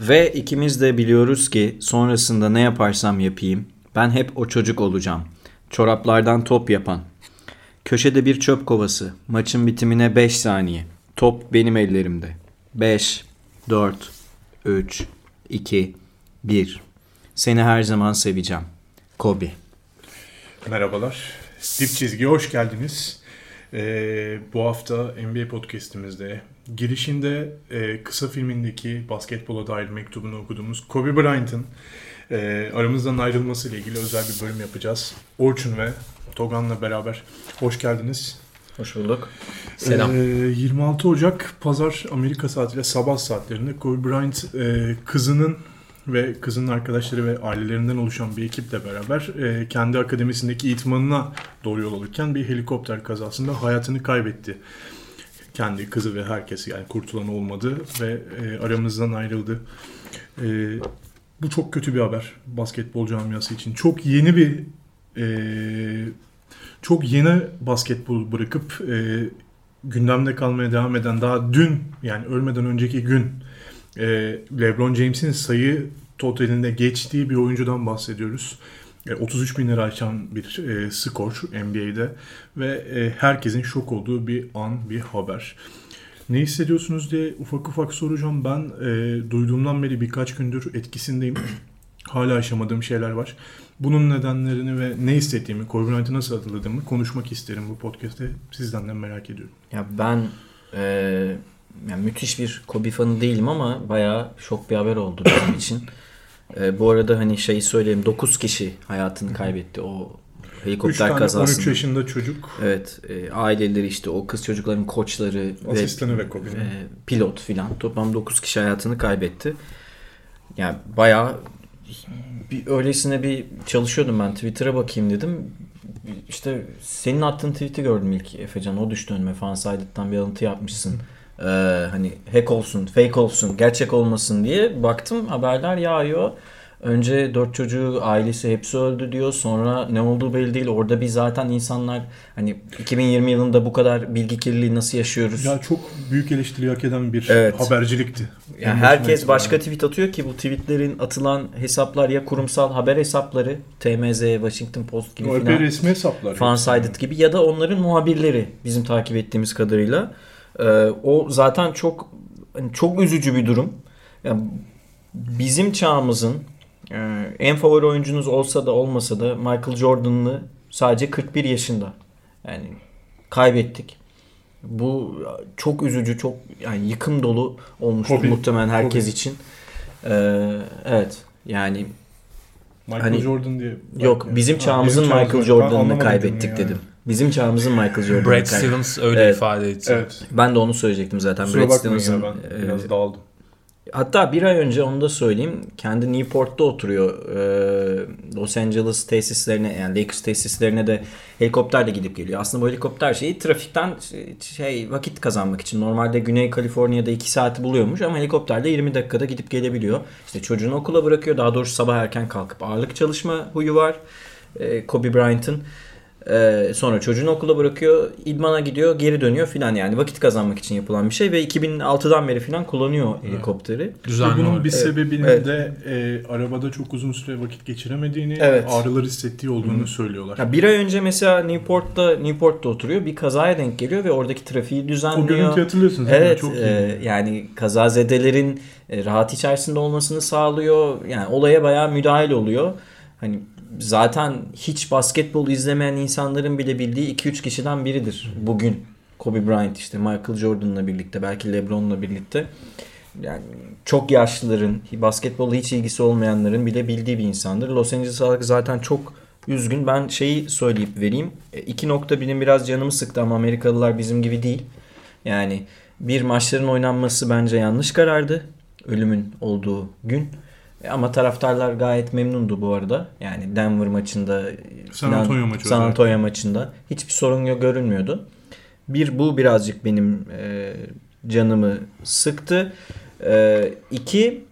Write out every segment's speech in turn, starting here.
Ve ikimiz de biliyoruz ki sonrasında ne yaparsam yapayım ben hep o çocuk olacağım. Çoraplardan top yapan. Köşede bir çöp kovası. Maçın bitimine 5 saniye. Top benim ellerimde. 5, 4, 3, 2, 1. Seni her zaman seveceğim. Kobe. Merhabalar. Dip çizgiye hoş geldiniz. Ee, bu hafta NBA podcastimizde girişinde e, kısa filmindeki basketbola dair mektubunu okuduğumuz Kobe Bryant'ın e, aramızdan ayrılmasıyla ilgili özel bir bölüm yapacağız. Orçun ve Togan'la beraber hoş geldiniz. Hoş bulduk. Selam. Ee, 26 Ocak Pazar Amerika saatiyle sabah saatlerinde Kobe Bryant e, kızının ve kızının arkadaşları ve ailelerinden oluşan bir ekiple beraber e, kendi akademisindeki eğitmanına doğru yol alırken bir helikopter kazasında hayatını kaybetti. Kendi kızı ve herkes yani kurtulan olmadı ve e, aramızdan ayrıldı. E, bu çok kötü bir haber basketbol camiası için. Çok yeni bir e, çok yeni basketbol bırakıp e, gündemde kalmaya devam eden daha dün yani ölmeden önceki gün e, LeBron James'in sayı totalinde geçtiği bir oyuncudan bahsediyoruz. E, 33 bin lira açan bir e, skor NBA'de ve e, herkesin şok olduğu bir an, bir haber. Ne hissediyorsunuz diye ufak ufak soracağım. Ben e, duyduğumdan beri birkaç gündür etkisindeyim. Hala aşamadığım şeyler var. Bunun nedenlerini ve ne hissettiğimi, Kobe Bryant'ı nasıl hatırladığımı konuşmak isterim bu podcast'te. Sizden de merak ediyorum. Ya ben e, yani müthiş bir Kobe fanı değilim ama bayağı şok bir haber oldu benim için. E, bu arada hani şeyi söyleyeyim 9 kişi hayatını kaybetti o helikopter kazasında. 13 yaşında çocuk. Evet. E, aileleri işte o kız çocukların koçları asistanı ve, ve Kobe'nin. E, pilot filan toplam 9 kişi hayatını kaybetti. Yani bayağı bir öylesine bir çalışıyordum ben Twitter'a bakayım dedim. İşte senin attığın tweet'i gördüm ilk Efecan. O düştü önüme. Fansided'dan bir alıntı yapmışsın. Ee, hani hack olsun, fake olsun, gerçek olmasın diye baktım haberler yağıyor. Önce dört çocuğu ailesi hepsi öldü diyor. Sonra ne olduğu belli değil. Orada bir zaten insanlar hani 2020 yılında bu kadar bilgi kirliliği nasıl yaşıyoruz? Ya çok büyük eleştiri hak eden bir evet. habercilikti. Yani herkes başka tweet atıyor ki bu tweetlerin atılan hesaplar ya kurumsal haber hesapları TMZ, Washington Post gibi o falan. resmi hesaplar. Fansided gibi ya da onların muhabirleri bizim takip ettiğimiz kadarıyla. Ee, o zaten çok hani çok üzücü bir durum. Yani bizim çağımızın ee, en favori oyuncunuz olsa da olmasa da Michael Jordan'lı sadece 41 yaşında. Yani kaybettik. Bu çok üzücü, çok yani yıkım dolu olmuştu Kobe. muhtemelen herkes Kobe. için. Ee, evet yani Michael hani, Jordan diye. Yok yani. bizim çağımızın ha, Michael Jordan'ını kaybettik yani. dedim. Bizim çağımızın Michael Jordan'ını Brad Stevens öyle evet. ifade etti. Evet. Ben de onu söyleyecektim zaten. Kusura Brad Stevens'ın ben biraz e, dağıldım. Hatta bir ay önce onu da söyleyeyim. Kendi Newport'ta oturuyor. Ee, Los Angeles tesislerine yani Lakers tesislerine de helikopterle gidip geliyor. Aslında bu helikopter şeyi trafikten şey vakit kazanmak için. Normalde Güney Kaliforniya'da 2 saati buluyormuş ama helikopterle 20 dakikada gidip gelebiliyor. İşte çocuğunu okula bırakıyor. Daha doğrusu sabah erken kalkıp ağırlık çalışma huyu var. Ee, Kobe Bryant'ın. Ee, sonra çocuğunu okula bırakıyor, idmana gidiyor, geri dönüyor filan yani vakit kazanmak için yapılan bir şey ve 2006'dan beri filan kullanıyor evet. helikopteri. Düzenli Bunun bir evet. sebebinin evet. de e, arabada çok uzun süre vakit geçiremediğini, evet. ağrılar hissettiği olduğunu Hı. söylüyorlar. Ya bir ay önce mesela Newport'ta Newport'ta oturuyor, bir kazaya denk geliyor ve oradaki trafiği düzenliyor. O görüntü hatırlıyorsunuz evet, Çok iyi. E, yani kazazedelerin e, rahat içerisinde olmasını sağlıyor. Yani olaya bayağı müdahil oluyor. Hani zaten hiç basketbol izlemeyen insanların bile bildiği 2-3 kişiden biridir bugün. Kobe Bryant işte Michael Jordan'la birlikte belki LeBron'la birlikte. Yani çok yaşlıların, basketbolla hiç ilgisi olmayanların bile bildiği bir insandır. Los Angeles halkı zaten çok üzgün. Ben şeyi söyleyip vereyim. 2.1'in biraz canımı sıktı ama Amerikalılar bizim gibi değil. Yani bir maçların oynanması bence yanlış karardı. Ölümün olduğu gün. E, ama taraftarlar gayet memnundu bu arada. Yani Denver maçında, San Antonio, maçı San Antonio maçında hiçbir sorun yok görünmüyordu. Bir bu birazcık benim e, canımı sıktı. E, iki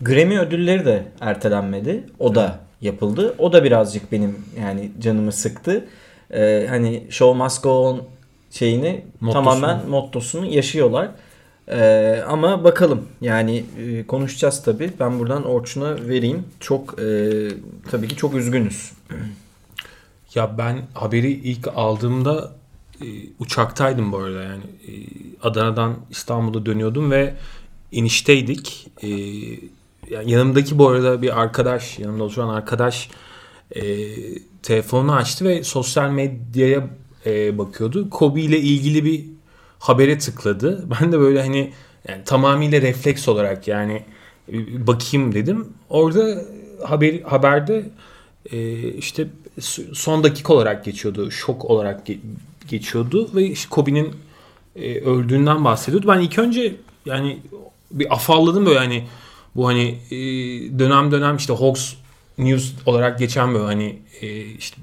Grammy ödülleri de ertelenmedi. O da yapıldı. O da birazcık benim yani canımı sıktı. E, hani show must go on şeyini mottosunu. tamamen mottosunu yaşıyorlar. Ee, ama bakalım yani e, konuşacağız tabii. Ben buradan Orçun'a vereyim. Çok e, tabii ki çok üzgünüz. Ya ben haberi ilk aldığımda e, uçaktaydım bu arada yani e, Adana'dan İstanbul'a dönüyordum ve inişteydik. E, yani yanımdaki bu arada bir arkadaş, yanımda oturan arkadaş e, telefonu açtı ve sosyal medyaya e, bakıyordu. Kobe ile ilgili bir habere tıkladı. Ben de böyle hani yani tamamıyla refleks olarak yani e, bakayım dedim. Orada haber haberde e, işte son dakika olarak geçiyordu. Şok olarak ge- geçiyordu ve işte Kobe'nin e, öldüğünden bahsediyordu. Ben ilk önce yani bir afalladım böyle hani bu hani e, dönem dönem işte Hawks News olarak geçen böyle hani e, işte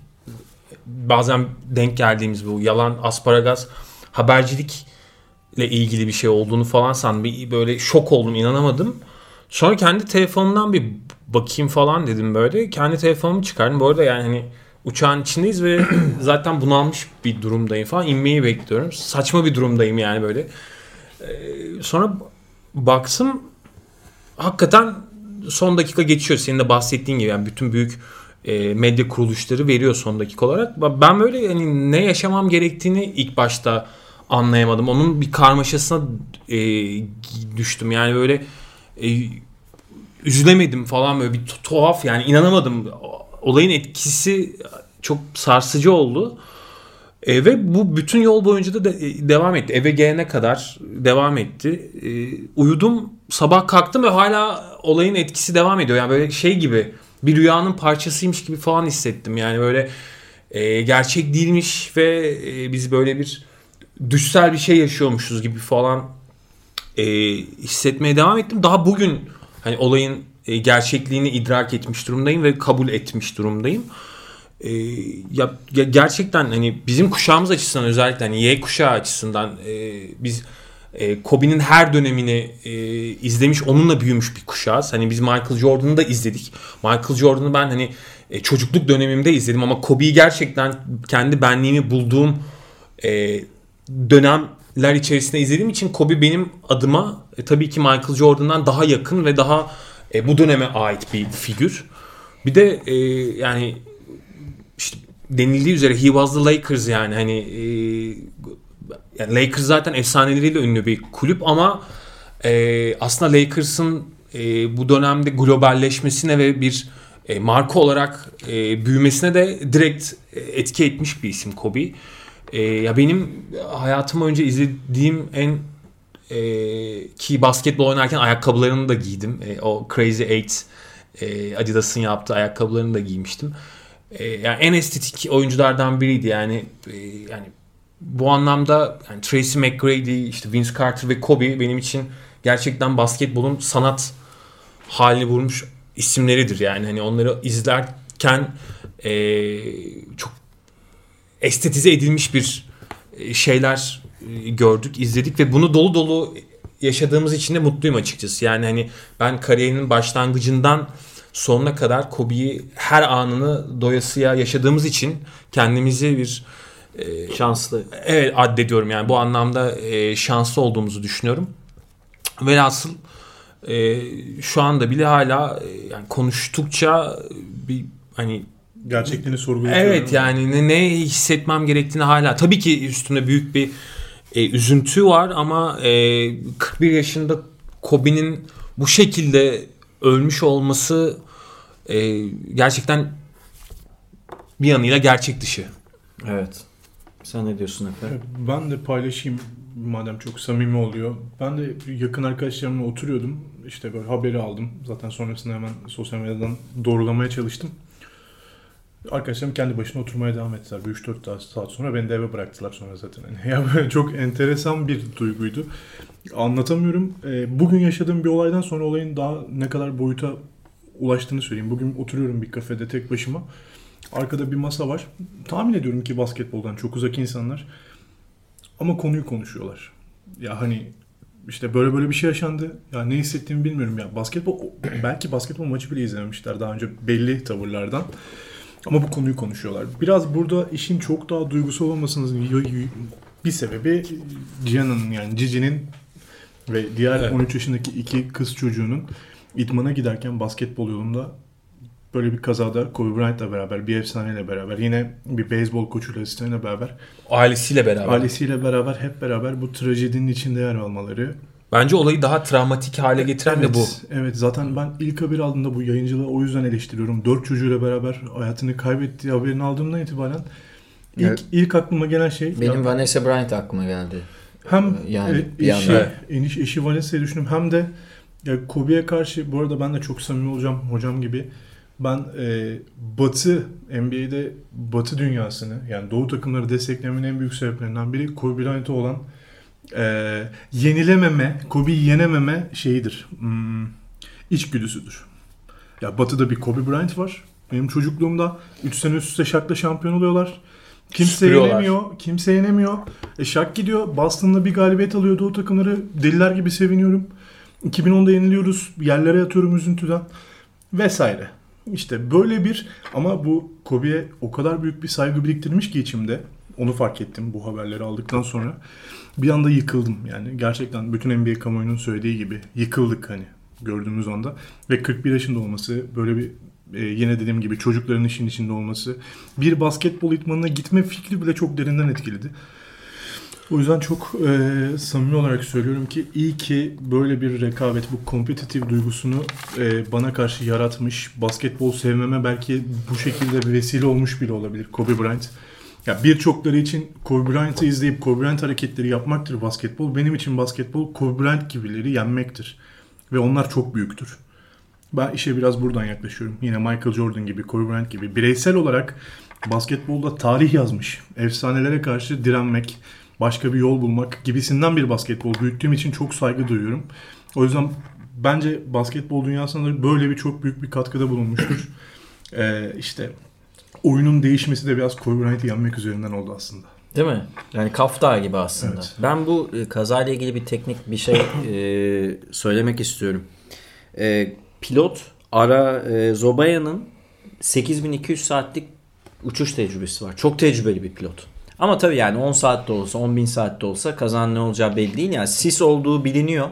bazen denk geldiğimiz bu yalan asparagas habercilikle ilgili bir şey olduğunu falan sandım. Bir böyle şok oldum, inanamadım. Sonra kendi telefonumdan bir bakayım falan dedim böyle. Kendi telefonumu çıkardım. Bu arada yani hani uçağın içindeyiz ve zaten bunalmış bir durumdayım falan. İnmeyi bekliyorum. Saçma bir durumdayım yani böyle. Ee, sonra baktım hakikaten son dakika geçiyor. Senin de bahsettiğin gibi yani bütün büyük e, medya kuruluşları veriyor son dakika olarak. Ben böyle yani ne yaşamam gerektiğini ilk başta anlayamadım. Onun bir karmaşasına e, düştüm. Yani böyle e, üzülemedim falan böyle bir tuhaf yani inanamadım. Olayın etkisi çok sarsıcı oldu. E, ve bu bütün yol boyunca da de, e, devam etti. Eve gelene kadar devam etti. E, uyudum, sabah kalktım ve hala olayın etkisi devam ediyor. Yani böyle şey gibi bir rüyanın parçasıymış gibi falan hissettim. Yani böyle e, gerçek değilmiş ve e, biz böyle bir düşsel bir şey yaşıyormuşuz gibi falan e, hissetmeye devam ettim. Daha bugün hani olayın e, gerçekliğini idrak etmiş durumdayım ve kabul etmiş durumdayım. E, ya, ya gerçekten hani bizim kuşağımız açısından özellikle hani Y kuşağı açısından e, biz e, Kobe'nin her dönemini e, izlemiş, onunla büyümüş bir kuşağız. Hani biz Michael Jordan'ı da izledik. Michael Jordan'ı ben hani e, çocukluk dönemimde izledim ama Kobe'yi gerçekten kendi benliğimi bulduğum e, dönemler içerisinde izlediğim için Kobe benim adıma e, tabii ki Michael Jordan'dan daha yakın ve daha e, bu döneme ait bir figür. Bir de e, yani işte denildiği üzere he was the Lakers yani hani e, yani Lakers zaten efsaneleriyle ünlü bir kulüp ama e, aslında Lakers'ın e, bu dönemde globalleşmesine ve bir e, marka olarak e, büyümesine de direkt etki etmiş bir isim Kobe. E, ya benim hayatım boyunca izlediğim en e, ki basketbol oynarken ayakkabılarını da giydim. E, o Crazy Eight e, Adidas'ın yaptığı ayakkabılarını da giymiştim. E, yani en estetik oyunculardan biriydi yani e, yani bu anlamda yani Tracy McGrady, işte Vince Carter ve Kobe benim için gerçekten basketbolun sanat hali vurmuş isimleridir. Yani hani onları izlerken e, çok estetize edilmiş bir e, şeyler e, gördük, izledik ve bunu dolu dolu yaşadığımız için de mutluyum açıkçası. Yani hani ben kariyerinin başlangıcından sonuna kadar Kobe'yi her anını doyasıya yaşadığımız için kendimizi bir e, şanslı. Evet addediyorum yani bu anlamda e, şanslı olduğumuzu düşünüyorum. Velhasıl e, şu anda bile hala e, yani konuştukça bir hani gerçekliğini sorguluyorum. Evet yani ne, ne hissetmem gerektiğini hala tabii ki üstünde büyük bir e, üzüntü var ama e, 41 yaşında Kobe'nin bu şekilde ölmüş olması e, gerçekten bir yanıyla gerçek dışı. Evet. Sen ne diyorsun Efe? Ben de paylaşayım madem çok samimi oluyor. Ben de yakın arkadaşlarımla oturuyordum. İşte böyle haberi aldım. Zaten sonrasında hemen sosyal medyadan doğrulamaya çalıştım. Arkadaşlarım kendi başına oturmaya devam ettiler. 3-4 saat sonra beni de eve bıraktılar sonra zaten. Yani ya çok enteresan bir duyguydu. Anlatamıyorum. Ee, bugün yaşadığım bir olaydan sonra olayın daha ne kadar boyuta ulaştığını söyleyeyim. Bugün oturuyorum bir kafede tek başıma. Arkada bir masa var. Tahmin ediyorum ki basketboldan çok uzak insanlar. Ama konuyu konuşuyorlar. Ya hani işte böyle böyle bir şey yaşandı. Ya ne hissettiğimi bilmiyorum ya. Basketbol belki basketbol maçı bile izlememişler daha önce belli tavırlardan. Ama bu konuyu konuşuyorlar. Biraz burada işin çok daha duygusal olmasının bir sebebi Cihan'ın yani Cici'nin Ve diğer Evet. 13 yaşındaki iki kız çocuğunun idmana giderken basketbol yolunda böyle bir kazada Kobe Bryant'la beraber, bir efsaneyle beraber, yine bir beyzbol koçuyla asistanıyla beraber, Ailesiyle beraber. ailesiyle beraber hep beraber bu trajedinin içinde yer almaları. Bence olayı daha travmatik hale getiren de bu. Evet zaten ben ilk haber aldığımda bu yayıncılığı o yüzden eleştiriyorum. Dört çocuğuyla beraber hayatını kaybettiği haberini aldığımdan itibaren ilk, Evet. ilk aklıma gelen şey Benim ya Vanessa Bryant aklıma geldi. hem Yani e, bir eşi, anda- eniş, eşi Vanessa'yı düşündüm hem de ya Kobe'ye karşı bu arada ben de çok samimi olacağım hocam gibi. Ben e, Batı NBA'de Batı dünyasını yani Doğu takımları desteklemenin en büyük sebeplerinden biri Kobe Bryant'a olan e, yenilememe, Kobe'yi yenememe şeyidir. Hmm, içgüdüsüdür. Ya Batı'da bir Kobe Bryant var. Benim çocukluğumda 3 sene üst üste Shaq'la şampiyon oluyorlar. Kimse Süpürüyorlar. yenemiyor. Kimse yenemiyor. E Shaq gidiyor. Boston'da bir galibiyet alıyordu o takımları. Deliler gibi seviniyorum. 2010'da yeniliyoruz. Yerlere yatıyorum üzüntüden. Vesaire. İşte böyle bir ama bu Kobe'ye o kadar büyük bir saygı biriktirmiş ki içimde. Onu fark ettim bu haberleri aldıktan sonra. Bir anda yıkıldım yani. Gerçekten bütün NBA kamuoyunun söylediği gibi yıkıldık hani gördüğümüz anda. Ve 41 yaşında olması böyle bir e, yine dediğim gibi çocukların işin içinde olması bir basketbol itmanına gitme fikri bile çok derinden etkiledi. O yüzden çok e, samimi olarak söylüyorum ki iyi ki böyle bir rekabet, bu kompetitif duygusunu e, bana karşı yaratmış. Basketbol sevmeme belki bu şekilde bir vesile olmuş bile olabilir Kobe Bryant. Ya birçokları için Kobe Bryant'ı izleyip Kobe Bryant hareketleri yapmaktır basketbol. Benim için basketbol Kobe Bryant gibileri yenmektir. Ve onlar çok büyüktür. Ben işe biraz buradan yaklaşıyorum. Yine Michael Jordan gibi, Kobe Bryant gibi bireysel olarak basketbolda tarih yazmış. Efsanelere karşı direnmek, başka bir yol bulmak gibisinden bir basketbol büyüttüğüm için çok saygı duyuyorum. O yüzden bence basketbol dünyasına böyle bir çok büyük bir katkıda bulunmuştur. Ee, işte oyunun değişmesi de biraz Kobe Bryant'ı yenmek üzerinden oldu aslında. Değil mi? Yani kafta gibi aslında. Evet. Ben bu e, kazayla ilgili bir teknik bir şey e, söylemek istiyorum. E, pilot Ara e, Zobaya'nın 8200 saatlik uçuş tecrübesi var. Çok tecrübeli bir pilot. Ama tabii yani 10 saatte olsa 10 bin saatte olsa kazan ne olacağı belli değil. Yani sis olduğu biliniyor.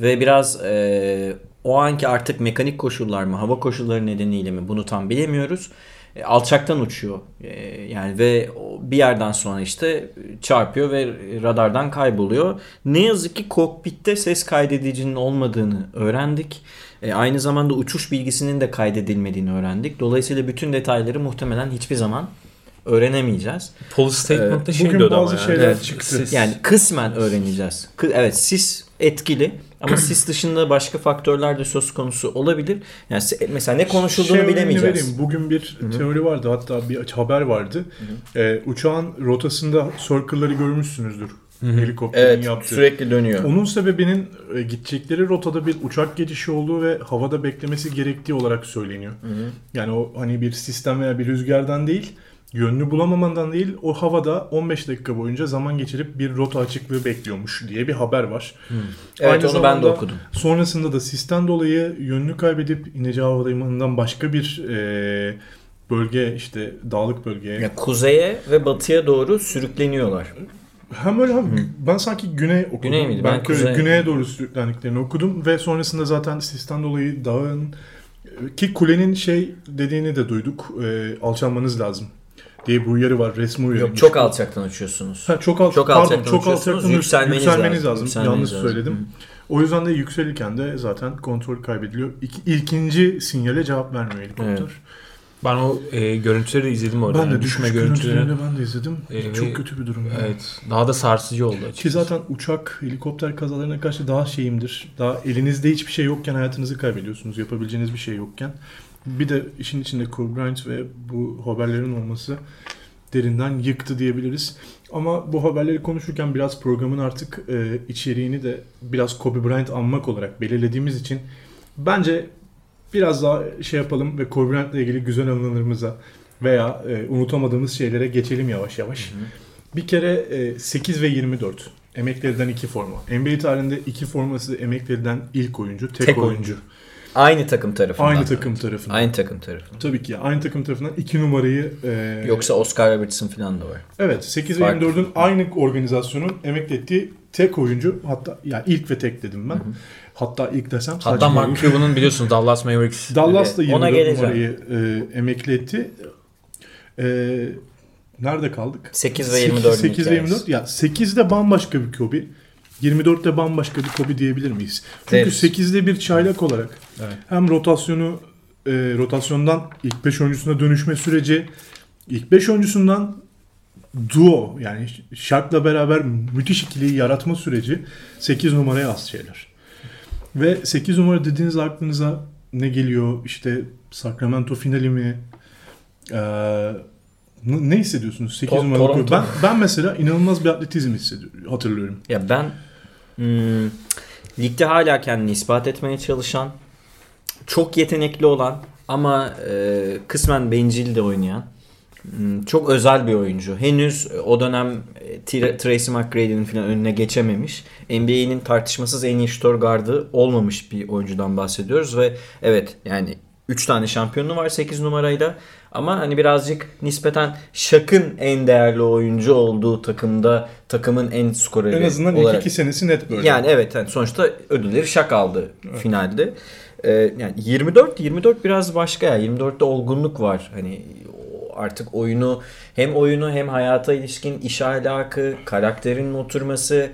Ve biraz e, o anki artık mekanik koşullar mı hava koşulları nedeniyle mi bunu tam bilemiyoruz. E, alçaktan uçuyor. E, yani ve bir yerden sonra işte çarpıyor ve radardan kayboluyor. Ne yazık ki kokpitte ses kaydedicinin olmadığını öğrendik. E, aynı zamanda uçuş bilgisinin de kaydedilmediğini öğrendik. Dolayısıyla bütün detayları muhtemelen hiçbir zaman öğrenemeyeceğiz. Police statement'ta şey bugün diyordu bazı ama şeyler yani. çıktı. Yani kısmen öğreneceğiz. Evet sis etkili ama sis dışında başka faktörler de söz konusu olabilir. Yani se- mesela ne konuşulduğunu Şey bilemeyeceğiz. vereyim. Bugün bir teori vardı hatta bir haber vardı. Ee, uçağın rotasında circle'ları görmüşsünüzdür. Helikopterin Evet yaptığı. sürekli dönüyor. Onun sebebinin e, gidecekleri rotada bir uçak geçişi olduğu ve havada beklemesi gerektiği olarak söyleniyor. Yani o hani bir sistem veya bir rüzgardan değil, yönünü bulamamandan değil, o havada 15 dakika boyunca zaman geçirip bir rota açıklığı bekliyormuş diye bir haber var. Evet Aynı onu ben de okudum. Sonrasında da sistem dolayı yönünü kaybedip ineceği havalimanından başka bir e, bölge işte dağlık bölgeye. Yani kuzeye ve batıya doğru sürükleniyorlar. Hem öyle hem ben sanki güney okudum. Güney miydi? Ben Ben, kuzey- güneye doğru sürüklendiklerini okudum ve sonrasında zaten sistem dolayı dağın ki kulenin şey dediğini de duyduk. E, alçalmanız lazım diye bir uyarı var. Resmi uyarı. Yok çok alçaktan uçuyorsunuz. Ha, çok alt, Çok pardon, alçaktan çok alçaktan yükselmeniz yükselmeniz, lazım. lazım. Yükselmeniz Yanlış lazım. söyledim. O yüzden de yükselirken de zaten kontrol kaybediliyor. İki, ilkinci sinyale cevap vermiyor helikopter. Evet. Ben o e, görüntüleri izledim orada. Ben de Yani düşme düşme görüntüleri. görüntülerini ben de izledim. Ee, Çok kötü bir durum. yani. Evet. Daha da sarsıcı oldu açıkçası. Ki zaten uçak, helikopter kazalarına karşı daha şeyimdir. Daha elinizde hiçbir şey yokken hayatınızı kaybediyorsunuz. Yapabileceğiniz bir şey yokken. Bir de işin içinde Kobe Bryant ve bu haberlerin olması derinden yıktı diyebiliriz. Ama bu haberleri konuşurken biraz programın artık e, içeriğini de biraz Kobe Bryant anmak olarak belirlediğimiz için bence biraz daha şey yapalım ve Kobe Bryant'la ilgili güzel anılarımıza veya e, unutamadığımız şeylere geçelim yavaş yavaş. Bir kere e, 8 ve 24 emeklerden iki forma. NBA tarihinde iki forması emeklerden ilk oyuncu, tek, Tek oyuncu. oyuncu. Aynı takım tarafından. Aynı takım tarafından. Aynı takım tarafından. Tabii ki aynı takım tarafından 2 numarayı e, Yoksa Oscar Robertson falan da var. Evet 8 ve Farklı. 24'ün aynı organizasyonun emeklettiği tek oyuncu hatta yani ilk ve tek dedim ben. Hatta ilk desem Hatta Mark. Cuban'ın biliyorsunuz Dallas Mavericks Dallas da Evet, ona 24 geleceğim. numarayı e, emekletti. E, nerede kaldık? 8 ve 24'ün 8 ve hikayesi. 24. Ya 8'de bambaşka bir Kobe. 24'te bambaşka bir Kobe diyebilir miyiz? Çünkü Deriz. 8'de bir çaylak olarak Evet. hem rotasyonu e, rotasyondan ilk 5 oyuncusuna dönüşme süreci ilk 5 oyuncusundan duo yani Shaq'la beraber müthiş ikiliyi yaratma süreci 8 numaraya az şeyler. Ve 8 numara dediğiniz aklınıza ne geliyor? İşte Sacramento finali mi? Ee, ne hissediyorsunuz 8 To- numara? Toronto. Ben ben mesela inanılmaz bir atletizm hissediyorum, hatırlıyorum. Ya ben hmm, ligde hala kendini ispat etmeye çalışan, çok yetenekli olan ama e, kısmen bencil de oynayan, hmm, çok özel bir oyuncu. Henüz o dönem e, Tra- Tracy McGrady'nin falan önüne geçememiş. NBA'nin tartışmasız en iyi şutör gardı olmamış bir oyuncudan bahsediyoruz ve evet yani 3 tane şampiyonu var 8 numarayla. Ama hani birazcık nispeten Şak'ın en değerli oyuncu olduğu takımda takımın en skoreri En azından ilk olarak. iki senesi net böyle. Yani evet yani sonuçta ödülleri Şak aldı finalde. Ee, yani 24 24 biraz başka ya. 24'te olgunluk var. Hani artık oyunu hem oyunu hem hayata ilişkin iş ahlakı, karakterinin oturması,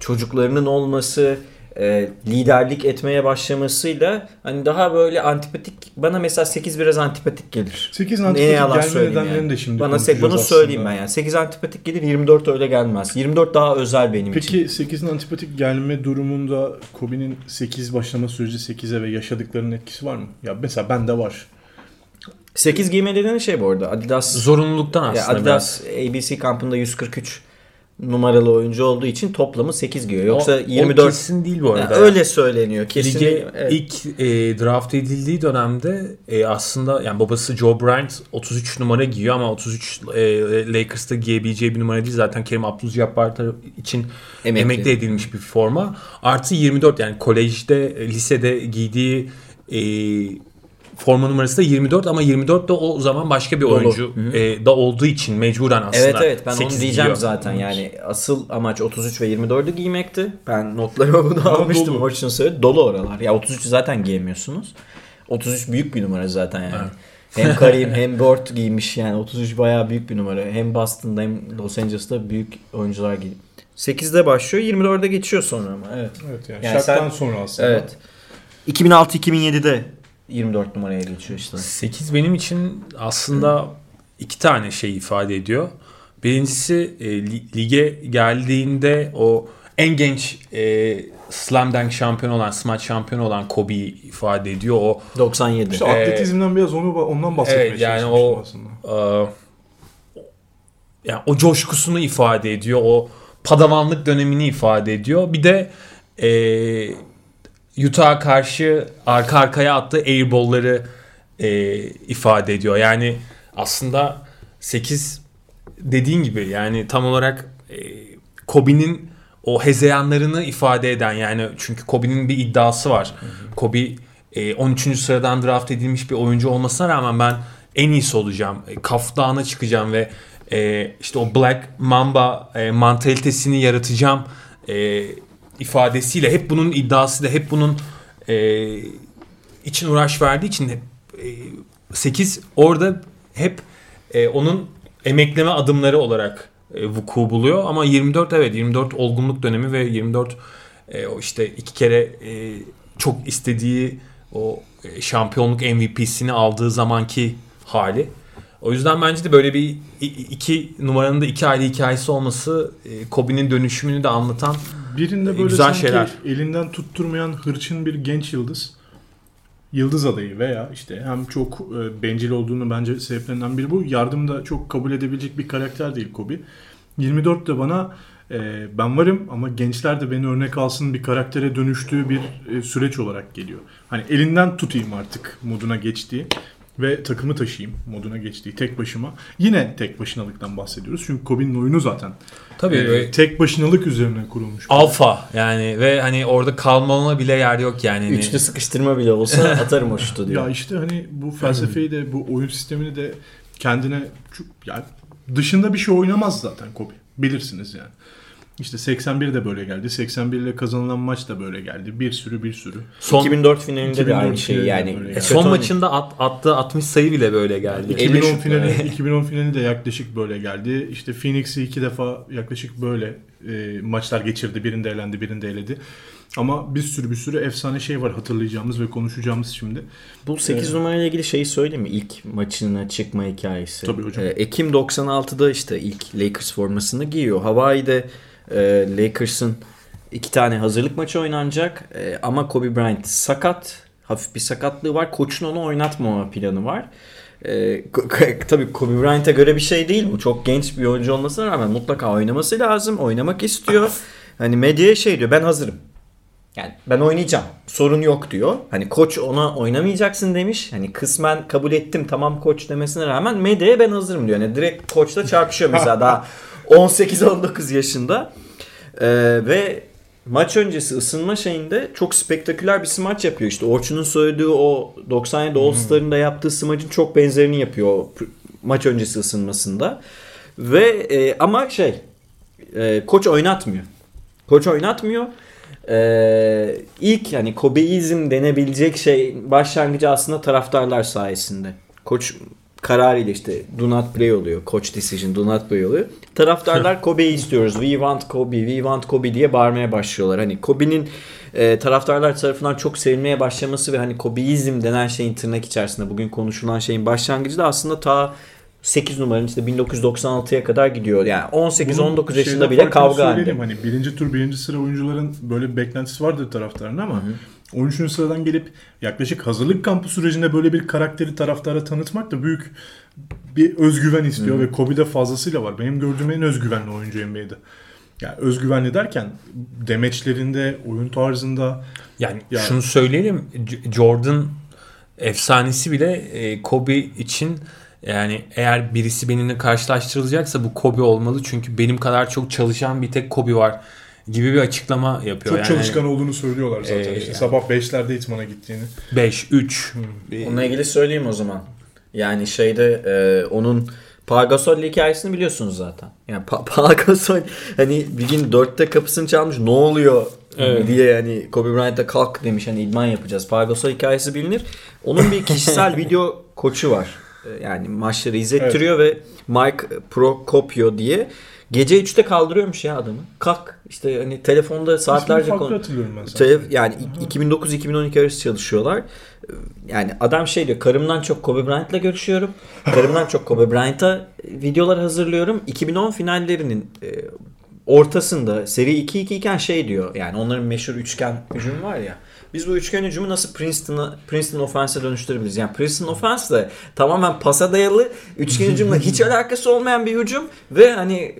çocuklarının olması, e, liderlik etmeye başlamasıyla hani daha böyle antipatik bana mesela 8 biraz antipatik gelir. 8 Ne antipatik yalan gelme söyleyeyim nedenlerini yani. de şimdi Bana se- konuşacağız bunu aslında. söyleyeyim ben yani. 8 antipatik gelir 24 öyle gelmez. 24 daha özel benim için. Peki 8'in antipatik gelme durumunda Kobe'nin 8 başlama süreci 8'e ve yaşadıklarının etkisi var mı? Ya mesela bende var. 8 giyme dediğin şey bu arada. Adidas zorunluluktan ya aslında biraz. Adidas ABC kampında 143 numaralı oyuncu olduğu için toplamı 8 giyiyor. Yoksa o, 24 o kesin değil bu arada. öyle söyleniyor. Kesin Lige değil. Evet. ilk e, draft edildiği dönemde e, aslında yani babası Joe Bryant 33 numara giyiyor ama 33 e, Lakers'ta giyebileceği bir numara değil. Zaten Kerim Abdul-Jabbar için Emekli. emekli. edilmiş bir forma. Artı 24 yani kolejde, e, lisede giydiği e, forma numarası da 24 ama 24 de o zaman başka bir Dolu. oyuncu e, da olduğu için mecburen aslında Evet evet ben onu 8 diyeceğim giyiyor. zaten yani asıl amaç 33 ve 24'ü giymekti. Ben notlarıma bunu almıştım dolu. Söyledi. Dolu oralar. Ya 33'ü zaten giyemiyorsunuz. 33 büyük bir numara zaten yani. Hem Karim hem Bort giymiş yani 33 bayağı büyük bir numara. Hem Boston'da hem Los Angeles'ta büyük oyuncular giydi. 8'de başlıyor 24'e geçiyor sonra ama evet. Evet yani, Yani sen- sonra aslında. Evet. 2006-2007'de 24 numaraya geçiyor işte. 8 benim için aslında iki tane şey ifade ediyor. Birincisi e, li- lige geldiğinde o en genç e, slam dunk şampiyonu olan, smaç şampiyonu olan Kobe'yi ifade ediyor. O 97. İşte Ee, atletizmden biraz onu ondan bahsetmeye evet, yani o- aslında. e, yani o coşkusunu ifade ediyor. O padavanlık dönemini ifade ediyor. Bir de e, Utah'a karşı arka arkaya attığı airball'ları e, ifade ediyor. Yani aslında 8 dediğin gibi yani tam olarak e, Kobe'nin o hezeyanlarını ifade eden yani çünkü Kobe'nin bir iddiası var. Kobe e, 13. sıradan draft edilmiş bir oyuncu olmasına rağmen ben en iyisi olacağım. E, Kaf Dağı'na çıkacağım ve e, işte o Black Mamba e, mantalitesini yaratacağım e, ifadesiyle hep bunun iddiası da hep bunun e, için uğraş verdiği için hep e, 8 orada hep e, onun emekleme adımları olarak e, vuku buluyor ama 24 evet 24 olgunluk dönemi ve 24 e, işte iki kere e, çok istediği o e, şampiyonluk MVP'sini aldığı zamanki hali. O yüzden bence de böyle bir iki numaranın da iki ayrı hikayesi olması e, Kobe'nin dönüşümünü de anlatan Birinde e, böyle güzel sanki şeyler. elinden tutturmayan hırçın bir genç yıldız. Yıldız adayı veya işte hem çok e, bencil olduğunu bence sebeplerinden biri bu. Yardım da çok kabul edebilecek bir karakter değil Kobe. 24 de bana e, ben varım ama gençler de beni örnek alsın bir karaktere dönüştüğü bir e, süreç olarak geliyor. Hani elinden tutayım artık moduna geçtiği. ve takımı taşıyayım moduna geçtiği tek başıma. Yine tek başınalıktan bahsediyoruz. Çünkü Kobe'nin oyunu zaten Tabii e, böyle tek başınalık üzerine kurulmuş. alfa yani ve hani orada kalmama bile yer yok yani. Hani- Üçlü sıkıştırma bile olsa atarım o şutu diyor. Ya işte hani bu felsefeyi de bu oyun sistemini de kendine çok, yani dışında bir şey oynamaz zaten Kobe. Bilirsiniz yani. İşte 81'de böyle geldi. 81 ile kazanılan maç da böyle geldi. Bir sürü bir sürü. son 2004 finalinde de 2004 aynı şey yani. Kötü son oyun- maçında at, attığı 60 sayı bile böyle geldi. 2010 şut- finali 2010 finali de yaklaşık böyle geldi. İşte Phoenix'i iki defa yaklaşık böyle e, maçlar geçirdi. Birinde elendi, birinde eledi. Ama bir sürü bir sürü efsane şey var hatırlayacağımız ve konuşacağımız şimdi. Bu 8 Evet. numarayla ilgili şeyi söyleyeyim mi? İlk maçına çıkma hikayesi. Tabii hocam. Ee, Ekim 96'da işte ilk Lakers formasını giyiyor. Hawaii'de e, Lakers'ın iki tane hazırlık maçı oynanacak. E, ama Kobe Bryant sakat. Hafif bir sakatlığı var. Koçun onu oynatmama planı var. E, tabii Kobe Bryant'a göre bir şey değil bu. Çok genç bir oyuncu olmasına rağmen mutlaka oynaması lazım. Oynamak istiyor. Hani medyaya şey diyor ben hazırım. Yani ben oynayacağım. Sorun yok diyor. Hani koç ona oynamayacaksın demiş. Hani kısmen kabul ettim tamam koç demesine rağmen medyaya ben hazırım diyor. Yani direkt koçla çarpışıyor mesela daha 18-19 yaşında. Ee, ve maç öncesi ısınma şeyinde çok spektaküler bir smaç yapıyor. İşte Orçun'un söylediği o 97 All Star'ın da yaptığı smacın çok benzerini yapıyor maç öncesi ısınmasında. Ve e, ama şey e, koç oynatmıyor. Koç oynatmıyor. Ee, ilk yani Kobeizm denebilecek şey başlangıcı aslında taraftarlar sayesinde. Koç kararıyla işte do not play oluyor. Coach decision do not play oluyor. Taraftarlar Kobe'yi istiyoruz. We want Kobe, we want Kobe diye bağırmaya başlıyorlar. Hani Kobe'nin e, taraftarlar tarafından çok sevilmeye başlaması ve hani Kobeizm denen şeyin tırnak içerisinde bugün konuşulan şeyin başlangıcı da aslında ta 8 numaranın işte 1996'ya kadar gidiyor. Yani 18-19 yaşında bile kavga halinde. Hani birinci tur birinci sıra oyuncuların böyle bir beklentisi vardır taraftarın ama 13. sıradan gelip yaklaşık hazırlık kampı sürecinde böyle bir karakteri taraftara tanıtmak da büyük bir özgüven istiyor ve Kobe'de fazlasıyla var. Benim gördüğüm en özgüvenli oyuncu NBA'de. Yani özgüvenli derken demeçlerinde, oyun tarzında Yani Ya- şunu söyleyelim. Jordan efsanesi bile e, Kobe için yani eğer birisi benimle karşılaştırılacaksa bu Kobe olmalı. Çünkü benim kadar çok çalışan bir tek Kobe var gibi bir açıklama yapıyor. çok çalışkan olduğunu söylüyorlar zaten. Ee, işte yani- sabah 5'lerde itmana gittiğini. 5, 3. Onunla ilgili söyleyeyim o zaman. Yani şeyde e, onun Pau Gasol hikayesini biliyorsunuz zaten. Yani pa- Pau Gasol hani bir gün dörtte kapısını çalmış ne oluyor Evet. diye hani Kobe Bryant'a kalk demiş hani idman yapacağız. Pau Gasol hikayesi bilinir. Onun bir kişisel video koçu var. E, Yani maçları izlettiriyor ve Mike Procopio diye gece 3'te kaldırıyormuş ya adamı. Kalk işte hani telefonda saatlerce konu-. Telef- yani 2009-2012 arası çalışıyorlar. Yani adam şey diyor karımdan çok Kobe Bryant'la görüşüyorum. Karımdan çok Kobe Bryant'a videolar hazırlıyorum. 2010 finallerinin e, ortasında seri 2-2 iken şey diyor. Yani onların meşhur üçgen hücumu var ya. Biz bu üçgen hücumu nasıl Princeton'a Princeton offense'e dönüştürebiliriz? Yani Princeton offense de tamamen pasa dayalı üçgen hücumla hiç alakası olmayan bir hücum ve hani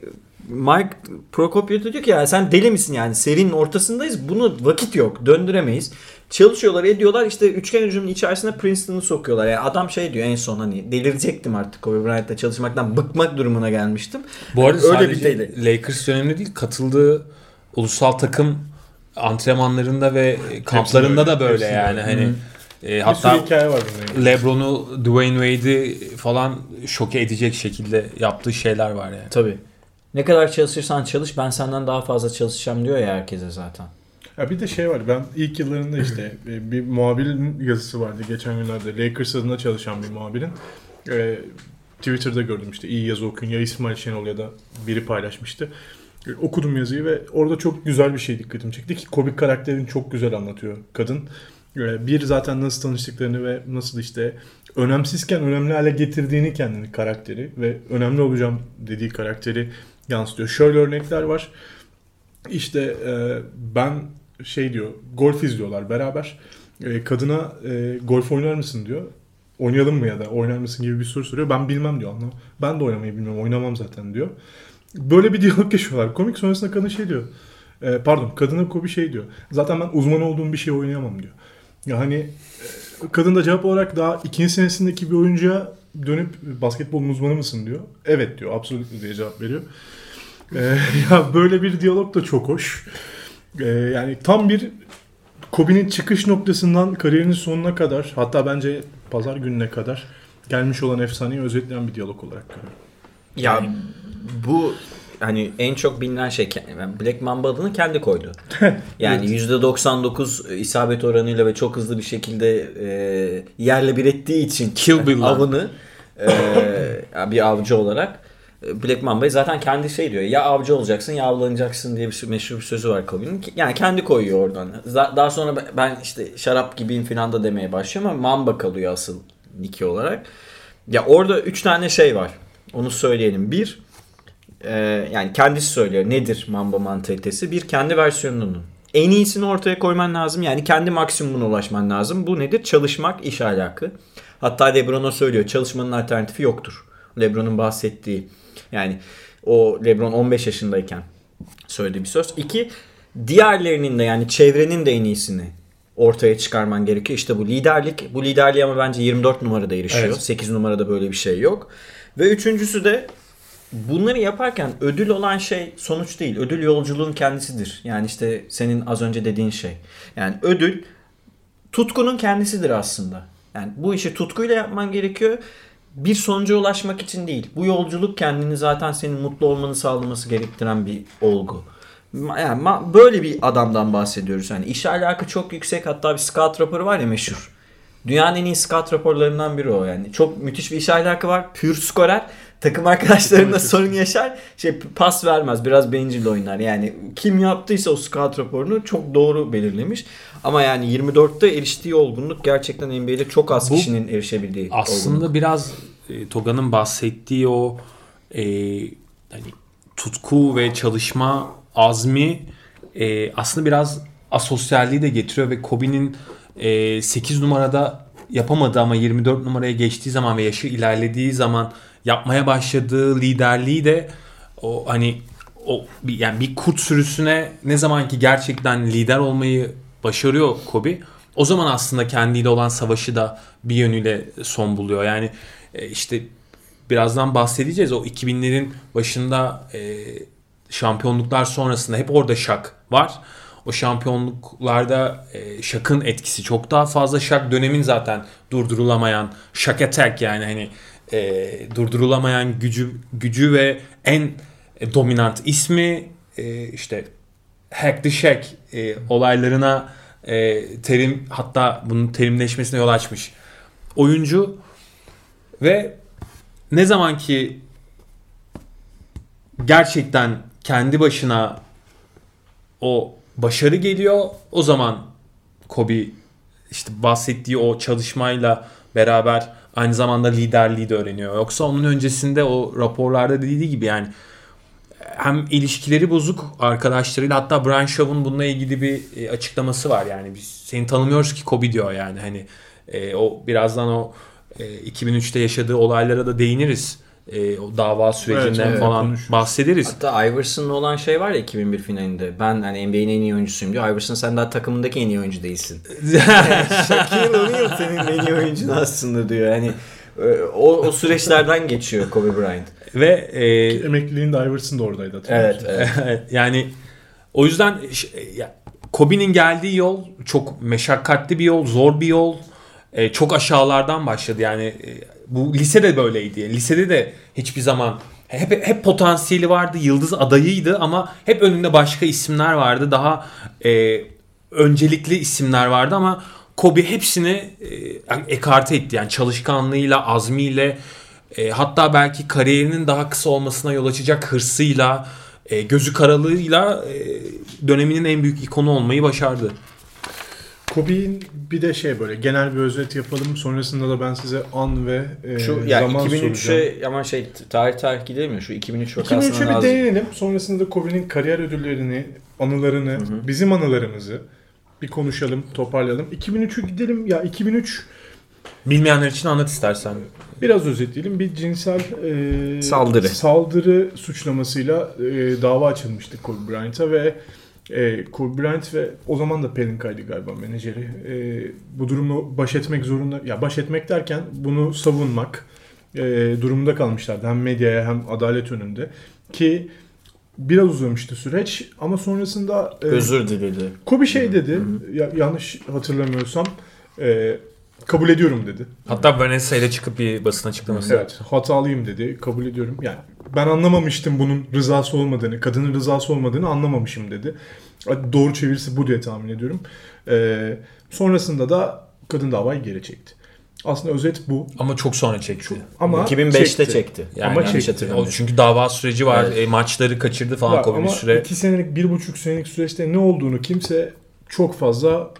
Mike Procopio da diyor ki ya sen deli misin yani serinin ortasındayız bunu vakit yok döndüremeyiz. Çalışıyorlar ediyorlar işte üçgen hücumunun içerisine Princeton'ı sokuyorlar. Yani adam şey diyor en son hani delirecektim artık Kobe Bryant'la çalışmaktan bıkmak durumuna gelmiştim. Bu arada Öyle sadece bir deli. Lakers döneminde değil katıldığı ulusal takım antrenmanlarında ve kamplarında da böyle Hepsinde. yani hani e, Bir hatta hikaye var. LeBron'u, Dwayne Wade'i falan şoke edecek şekilde yaptığı şeyler var yani. Tabii. Ne kadar çalışırsan çalış ben senden daha fazla çalışacağım diyor ya herkese zaten. Ya bir de şey var ben ilk yıllarında işte e, bir muhabirin yazısı vardı geçen günlerde Lakers adına çalışan bir muhabirin. E, Twitter'da gördüm işte iyi yazı okuyun ya İsmail Şenol ya da biri paylaşmıştı. E, okudum yazıyı ve orada çok güzel bir şey dikkatimi çekti ki komik karakterini çok güzel anlatıyor kadın. E, bir zaten nasıl tanıştıklarını ve nasıl işte önemsizken önemli hale getirdiğini kendini karakteri ve önemli olacağım dediği karakteri yansıtıyor. Şöyle örnekler var. İşte e, ben şey diyor golf izliyorlar beraber. E, kadına e, golf oynar mısın diyor. Oynayalım mı ya da oynar mısın gibi bir soru soruyor. Ben bilmem diyor. Anlam. Ben de oynamayı bilmiyorum. Oynamam zaten diyor. Böyle bir diyalog yaşıyorlar. Komik sonrasında kadın şey diyor. E, pardon kadına Kobe şey diyor. Zaten ben uzman olduğum bir şey oynayamam diyor. Ya hani e, kadın da cevap olarak daha ikinci senesindeki bir oyuncuya dönüp basketbol uzmanı mısın diyor. Evet diyor. Absolutely diye cevap veriyor. Ee, ya böyle bir diyalog da çok hoş. Ee, yani tam bir Kobe'nin çıkış noktasından kariyerinin sonuna kadar hatta bence pazar gününe kadar gelmiş olan efsaneyi özetleyen bir diyalog olarak görüyorum. Ya bu hani en çok bilinen şey Black Mamba adını kendi koydu. Yani %99 isabet oranıyla ve çok hızlı bir şekilde e, yerle bir ettiği için Kill Bill avını e, bir avcı olarak e, Black Mamba'yı zaten kendi şey diyor. Ya avcı olacaksın ya avlanacaksın diye bir meşhur bir sözü var Kobe'nin. Yani kendi koyuyor oradan. Daha sonra ben- işte şarap gibiyim falan da demeye başlıyorum ama Mamba kalıyor asıl Niki olarak. Ya orada üç tane şey var. Onu söyleyelim. Bir, e, yani kendisi söylüyor. Nedir Mamba mantalitesi? Bir, kendi versiyonunun. En iyisini ortaya koyman lazım. Yani kendi maksimumuna ulaşman lazım. Bu nedir? Çalışmak, iş alakı. Hatta Lebron'a söylüyor. Çalışmanın alternatifi yoktur. Lebron'un bahsettiği. Yani o Lebron 15 yaşındayken söylediği bir söz. İki, diğerlerinin de yani çevrenin de en iyisini ortaya çıkarman gerekiyor. İşte bu liderlik. Bu liderliğe ama bence 24 numarada erişiyor. Evet. 8 numarada böyle bir şey yok. Ve üçüncüsü de bunları yaparken ödül olan şey sonuç değil. Ödül yolculuğun kendisidir. Yani işte senin az önce dediğin şey. Yani ödül tutkunun kendisidir aslında. Yani bu işi tutkuyla yapman gerekiyor. Bir sonuca ulaşmak için değil. Bu yolculuk kendini zaten senin mutlu olmanı sağlaması gerektiren bir olgu. Yani böyle bir adamdan bahsediyoruz. Yani iş alakı çok yüksek. Hatta bir scout raporu var ya meşhur. Dünyanın en iyi scout raporlarından biri o yani. Çok müthiş bir iş alakı var. Pür skorer. Takım arkadaşlarına sorun yaşar. Şey pas vermez. Biraz bencil oynar. Yani kim yaptıysa o scout raporunu çok doğru belirlemiş. Ama yani 24'te eriştiği olgunluk gerçekten NBA'de çok az Bu kişinin erişebildiği Aslında olgunluk. biraz e, Toga'nın bahsettiği o e, hani tutku ve çalışma azmi e, aslında biraz asosyalliği de getiriyor ve Kobe'nin e, 8 numarada yapamadığı ama 24 numaraya geçtiği zaman ve yaşı ilerlediği zaman yapmaya başladığı liderliği de o hani o yani bir kurt sürüsüne ne zaman ki gerçekten lider olmayı başarıyor Kobe o zaman aslında kendiyle olan savaşı da bir yönüyle son buluyor. Yani e, işte birazdan bahsedeceğiz. O 2000'lerin başında e, şampiyonluklar sonrasında hep orada şak var. O şampiyonluklarda e, şakın etkisi çok daha fazla. Şak dönemin zaten durdurulamayan şak attack yani hani e, durdurulamayan gücü gücü ve en e, dominant ismi e, işte hack the shack e, olaylarına e, terim hatta bunun terimleşmesine yol açmış oyuncu ve ne zaman ki gerçekten kendi başına o başarı geliyor o zaman Kobe işte bahsettiği o çalışmayla beraber aynı zamanda liderliği de öğreniyor. Yoksa onun öncesinde o raporlarda dediği gibi yani hem ilişkileri bozuk arkadaşlarıyla hatta Brian Shaw'un bununla ilgili bir e, açıklaması var yani biz seni tanımıyoruz ki Kobe diyor yani hani e, o birazdan o e, 2003'te yaşadığı olaylara da değiniriz. E, o dava sürecinden Evet, falan konuşuruz. bahsederiz. Hatta Iverson'la olan şey var ya 2001 finalinde. Ben hani NBA'nin en iyi oyuncusuyum diyor. Iverson sen daha takımındaki en iyi oyuncu değilsin. Shaquille O'Neal senin en iyi oyuncun aslında diyor. Yani e, o, o süreçlerden geçiyor Kobe Bryant. Ve e, Emekliliğinde Iverson da oradaydı hatırlıyor Evet, evet. Yani o yüzden ya, Kobe'nin geldiği yol çok meşakkatli bir yol, zor bir yol. E, çok aşağılardan başladı yani e, bu lisede böyleydi. Lisede de hiçbir zaman hep hep potansiyeli vardı, yıldız adayıydı ama hep önünde başka isimler vardı. Daha e, öncelikli isimler vardı ama Kobe hepsini e, ekarte etti. Yani çalışkanlığıyla, azmiyle, e, hatta belki kariyerinin daha kısa olmasına yol açacak hırsıyla, e, gözü karalığıyla e, döneminin en büyük ikonu olmayı başardı. Kobe'nin bir de şey böyle genel bir özet yapalım. Sonrasında da ben size an ve e, Şu ya zaman soracağım. 2003'e ama şey tarih tarih gidelim mi? Şu 2003 vakasına 2003'e bir lazım. değinelim. Sonrasında da Kobe'nin kariyer ödüllerini, anılarını, bizim anılarımızı bir konuşalım, toparlayalım. 2003'ü gidelim. Ya 2003 Bilmeyenler için anlat istersen. biraz özetleyelim. Bir cinsel e, Saldırı. saldırı suçlamasıyla e, dava açılmıştı Kobe Bryant'a ve E, Bryant ve o zaman da Pelinka'ydı galiba menajeri. E, bu durumu baş etmek zorunda, ya baş etmek derken bunu savunmak e, durumunda kalmışlardı. Hem medyaya hem adalet önünde. Ki biraz uzamıştı süreç ama sonrasında e, Özür diledi. Kobe şey dedi, ya, yanlış hatırlamıyorsam e, kabul ediyorum dedi. Hatta Vanessa ile çıkıp bir basın açıklaması. Evet, hatalıyım dedi. Kabul ediyorum. Yani ben anlamamıştım bunun rızası olmadığını, kadının rızası olmadığını anlamamışım dedi. Doğru çevirisi bu diye tahmin ediyorum. Ee, sonrasında da kadın davayı geri çekti. Aslında özet bu. Ama çok sonra çekti. Ama 2005'te çekti. çekti. Yani Ama yanlış çekti. O çünkü dava süreci var. Evet. E, maçları kaçırdı falan Var, Kobe bir ama süre. iki senelik, bir buçuk senelik süreçte ne olduğunu kimse çok fazla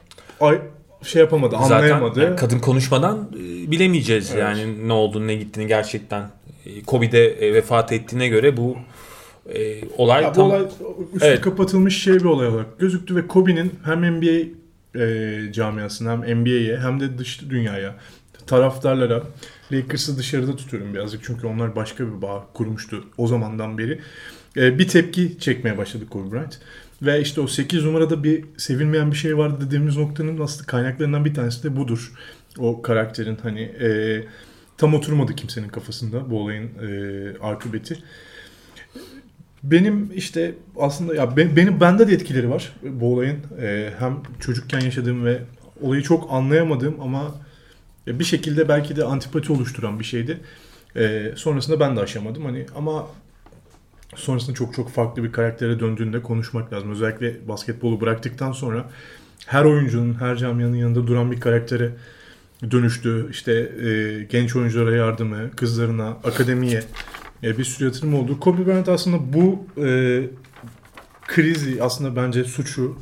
ay, şey yapamadı, anlayamadı. Zaten yani kadın konuşmadan e, bilemeyeceğiz Evet. yani ne olduğunu ne gittiğini gerçekten. E, Kobe'de e, vefat ettiğine göre bu e, olay Ya bu tam olay üstü Evet. kapatılmış şey bir olay olarak gözüktü ve Kobe'nin hem NBA e, camiasına hem NBA'ye hem de dış dünyaya taraftarlara Lakers'ı dışarıda tutuyorum birazcık çünkü onlar başka bir bağ kurmuştu o zamandan beri. E, bir tepki çekmeye başladı Kobe Bryant. Ve işte o 8 numarada bir sevilmeyen bir şey vardı dediğimiz noktanın aslında kaynaklarından bir tanesi de budur. O karakterin hani e, tam oturmadı kimsenin kafasında bu olayın e, akıbeti. Benim işte aslında ya be- benim bende de etkileri var bu olayın. Ee, hem çocukken yaşadığım ve olayı çok anlayamadığım ama bir şekilde belki de antipati oluşturan bir şeydi. Ee, sonrasında ben de aşamadım hani ama sonrasında çok çok farklı bir karaktere döndüğünde konuşmak lazım. Özellikle basketbolu bıraktıktan sonra her oyuncunun, her camianın yanında duran bir karaktere dönüştü. İşte e, genç oyunculara yardımı, kızlarına, akademiye e, bir sürü yatırım oldu. Kobe Bryant aslında bu e, krizi aslında bence suçu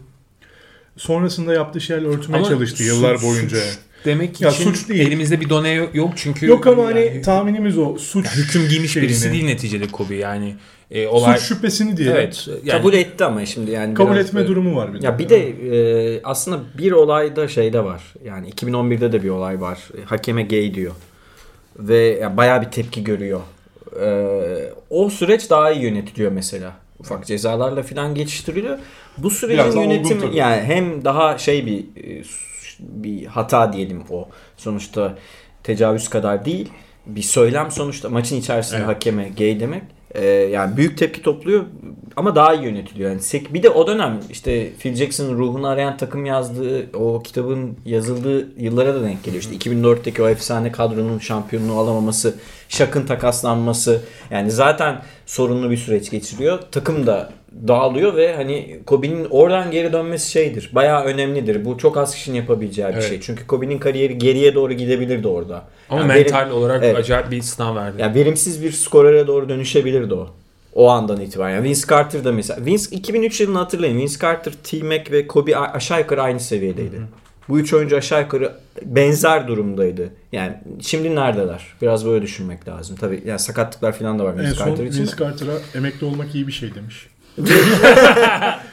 sonrasında yaptığı şeylerle örtmeye Ama çalıştı suç- yıllar boyunca. suç demek Ya için suç değil. elimizde bir done yok- çünkü Yok ama hani yani tahminimiz o. Suç ya hüküm giymiş birisi şeyini, değil neticede Kobe yani e, olay Suç şüphesini diyelim. evet yani Kabul etti ama şimdi yani Kabul biraz etme böyle- durumu var bir de. Ya bir de e, aslında bir olay da şeyde var. Yani 2011'de de bir olay var. Hakeme gay diyor. Ve ya bayağı bir tepki görüyor. E, o süreç daha iyi yönetiliyor mesela. Ufak cezalarla falan geçiştiriliyor. Bu sürecin yönetimi yani hem daha şey bir e, bir hata diyelim o. Sonuçta tecavüz kadar değil. Bir söylem sonuçta maçın içerisinde Evet. hakeme gay demek. E, yani büyük tepki topluyor ama daha iyi yönetiliyor. Yani sek- bir de o dönem işte Phil Jackson'ın ruhunu arayan takım yazdığı o kitabın yazıldığı yıllara da denk geliyor. İşte 2004'teki o efsane kadronun şampiyonluğu alamaması, Shaq'ın takaslanması. Yani zaten sorunlu bir süreç geçiriyor. Takım da dağılıyor ve hani Kobe'nin oradan geri dönmesi şeydir. Bayağı önemlidir. Bu çok az kişinin yapabileceği bir Evet. şey. Çünkü Kobe'nin kariyeri geriye doğru gidebilirdi orada. ama Yani verim- mental olarak Evet. acayip bir sınav verdi. yani verimsiz bir skorere doğru dönüşebilirdi o. O andan itibaren. Yani Vince Carter da mesela. Vince 2003 yılını hatırlayın. Vince Carter, T-Mac ve Kobe aşağı yukarı aynı seviyedeydi. Bu üç oyuncu aşağı yukarı benzer durumdaydı. Yani şimdi neredeler? Biraz böyle düşünmek lazım. Tabii yani sakatlıklar falan da var en Vince son Carter için. Vince Carter'a emekli olmak iyi bir şey demiş.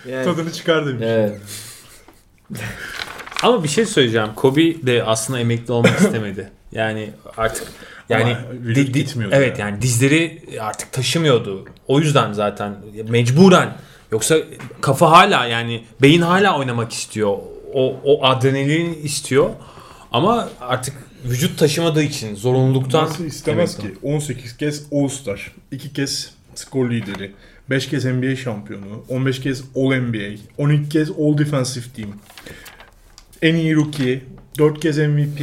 Yani, Tadını çıkar demiş. evet. Ama bir şey söyleyeceğim. Kobe de aslında emekli olmak istemedi. Yani artık yani vücut gitmiyordu Evet ya. yani dizleri artık taşımıyordu. O yüzden zaten mecburen yoksa kafa hala yani beyin hala oynamak istiyor. O o adrenalin istiyor. Ama artık vücut taşımadığı için zorunluluktan Nasıl istemez emekli ki? 18 kez All-Star, 2 kez skor lideri, 5 kez NBA şampiyonu, 15 kez All-NBA, 12 kez All-Defensive Team, en iyi rookie, 4 kez MVP,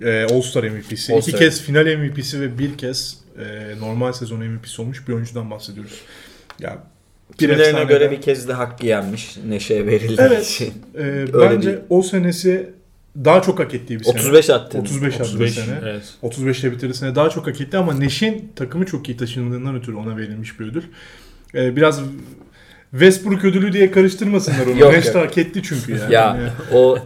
e, All-Star MVP'si, 2 All-Star. kez final MVP'si ve 1 kez e, normal sezon MVP'si olmuş bir oyuncudan bahsediyoruz. Ya Kimilerine göre bir kez de hakkı yenmiş. Neşe'ye verildiği Evet. için. E, Öyle bence değil. o senesi daha çok hak ettiği bir sene. 35 attı. 35 attığı 35 sene. evet. 35'te bitirdi sene daha çok hak etti ama Neş'in takımı çok iyi taşındığından ötürü ona verilmiş bir ödül. Ee, biraz Westbrook ödülü diye karıştırmasınlar onu. Yok, Neş yok. de hak etti çünkü yani. Ya Yani o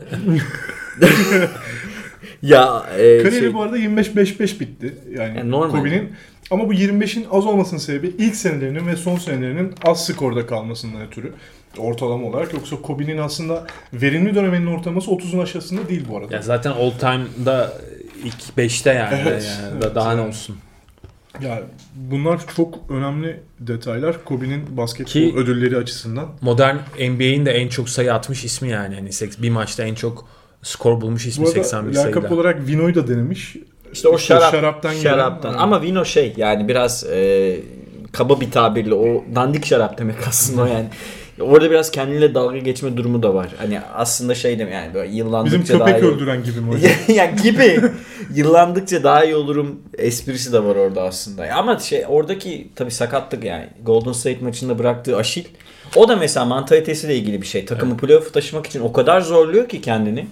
ya e, Kariyeri şey, bu arada 25-5-5 bitti. Yani, Yani normal. Kobe'nin. Ama bu 25'in az olmasının sebebi ilk senelerinin ve son senelerinin az skorda kalmasından ötürü. Ortalama olarak. Yoksa Kobe'nin aslında verimli döneminin ortalaması 30'un aşağısında değil bu arada. Ya zaten all time'da ilk 5'te yani. Evet, yani evet, da- daha ne yani. olsun. Ya bunlar çok önemli detaylar Kobe'nin basketbol Ki- ödülleri açısından. Modern NBA'in de en çok sayı atmış ismi yani. Hani bir maçta en çok skor bulmuş ismi Bu arada 81 lakap sayıyla. olarak Vino'yu da denemiş. İşte o şarap, şaraptan gelen- şaraptan. Ama vino şey yani biraz e, kaba bir tabirle o dandik şarap demek aslında yani. Orada biraz kendiyle dalga geçme durumu da var. Hani aslında şey demek yani böyle yıllandıkça Bizim daha köpek iyi öldüren gibi mi hocam? yani gibi yıllandıkça daha iyi olurum esprisi de var orada aslında. Ama şey oradaki tabii sakatlık yani Golden State maçında bıraktığı Aşil o da mesela mantalitesiyle ilgili bir şey. Takımı playoff taşımak için o kadar zorluyor ki kendini.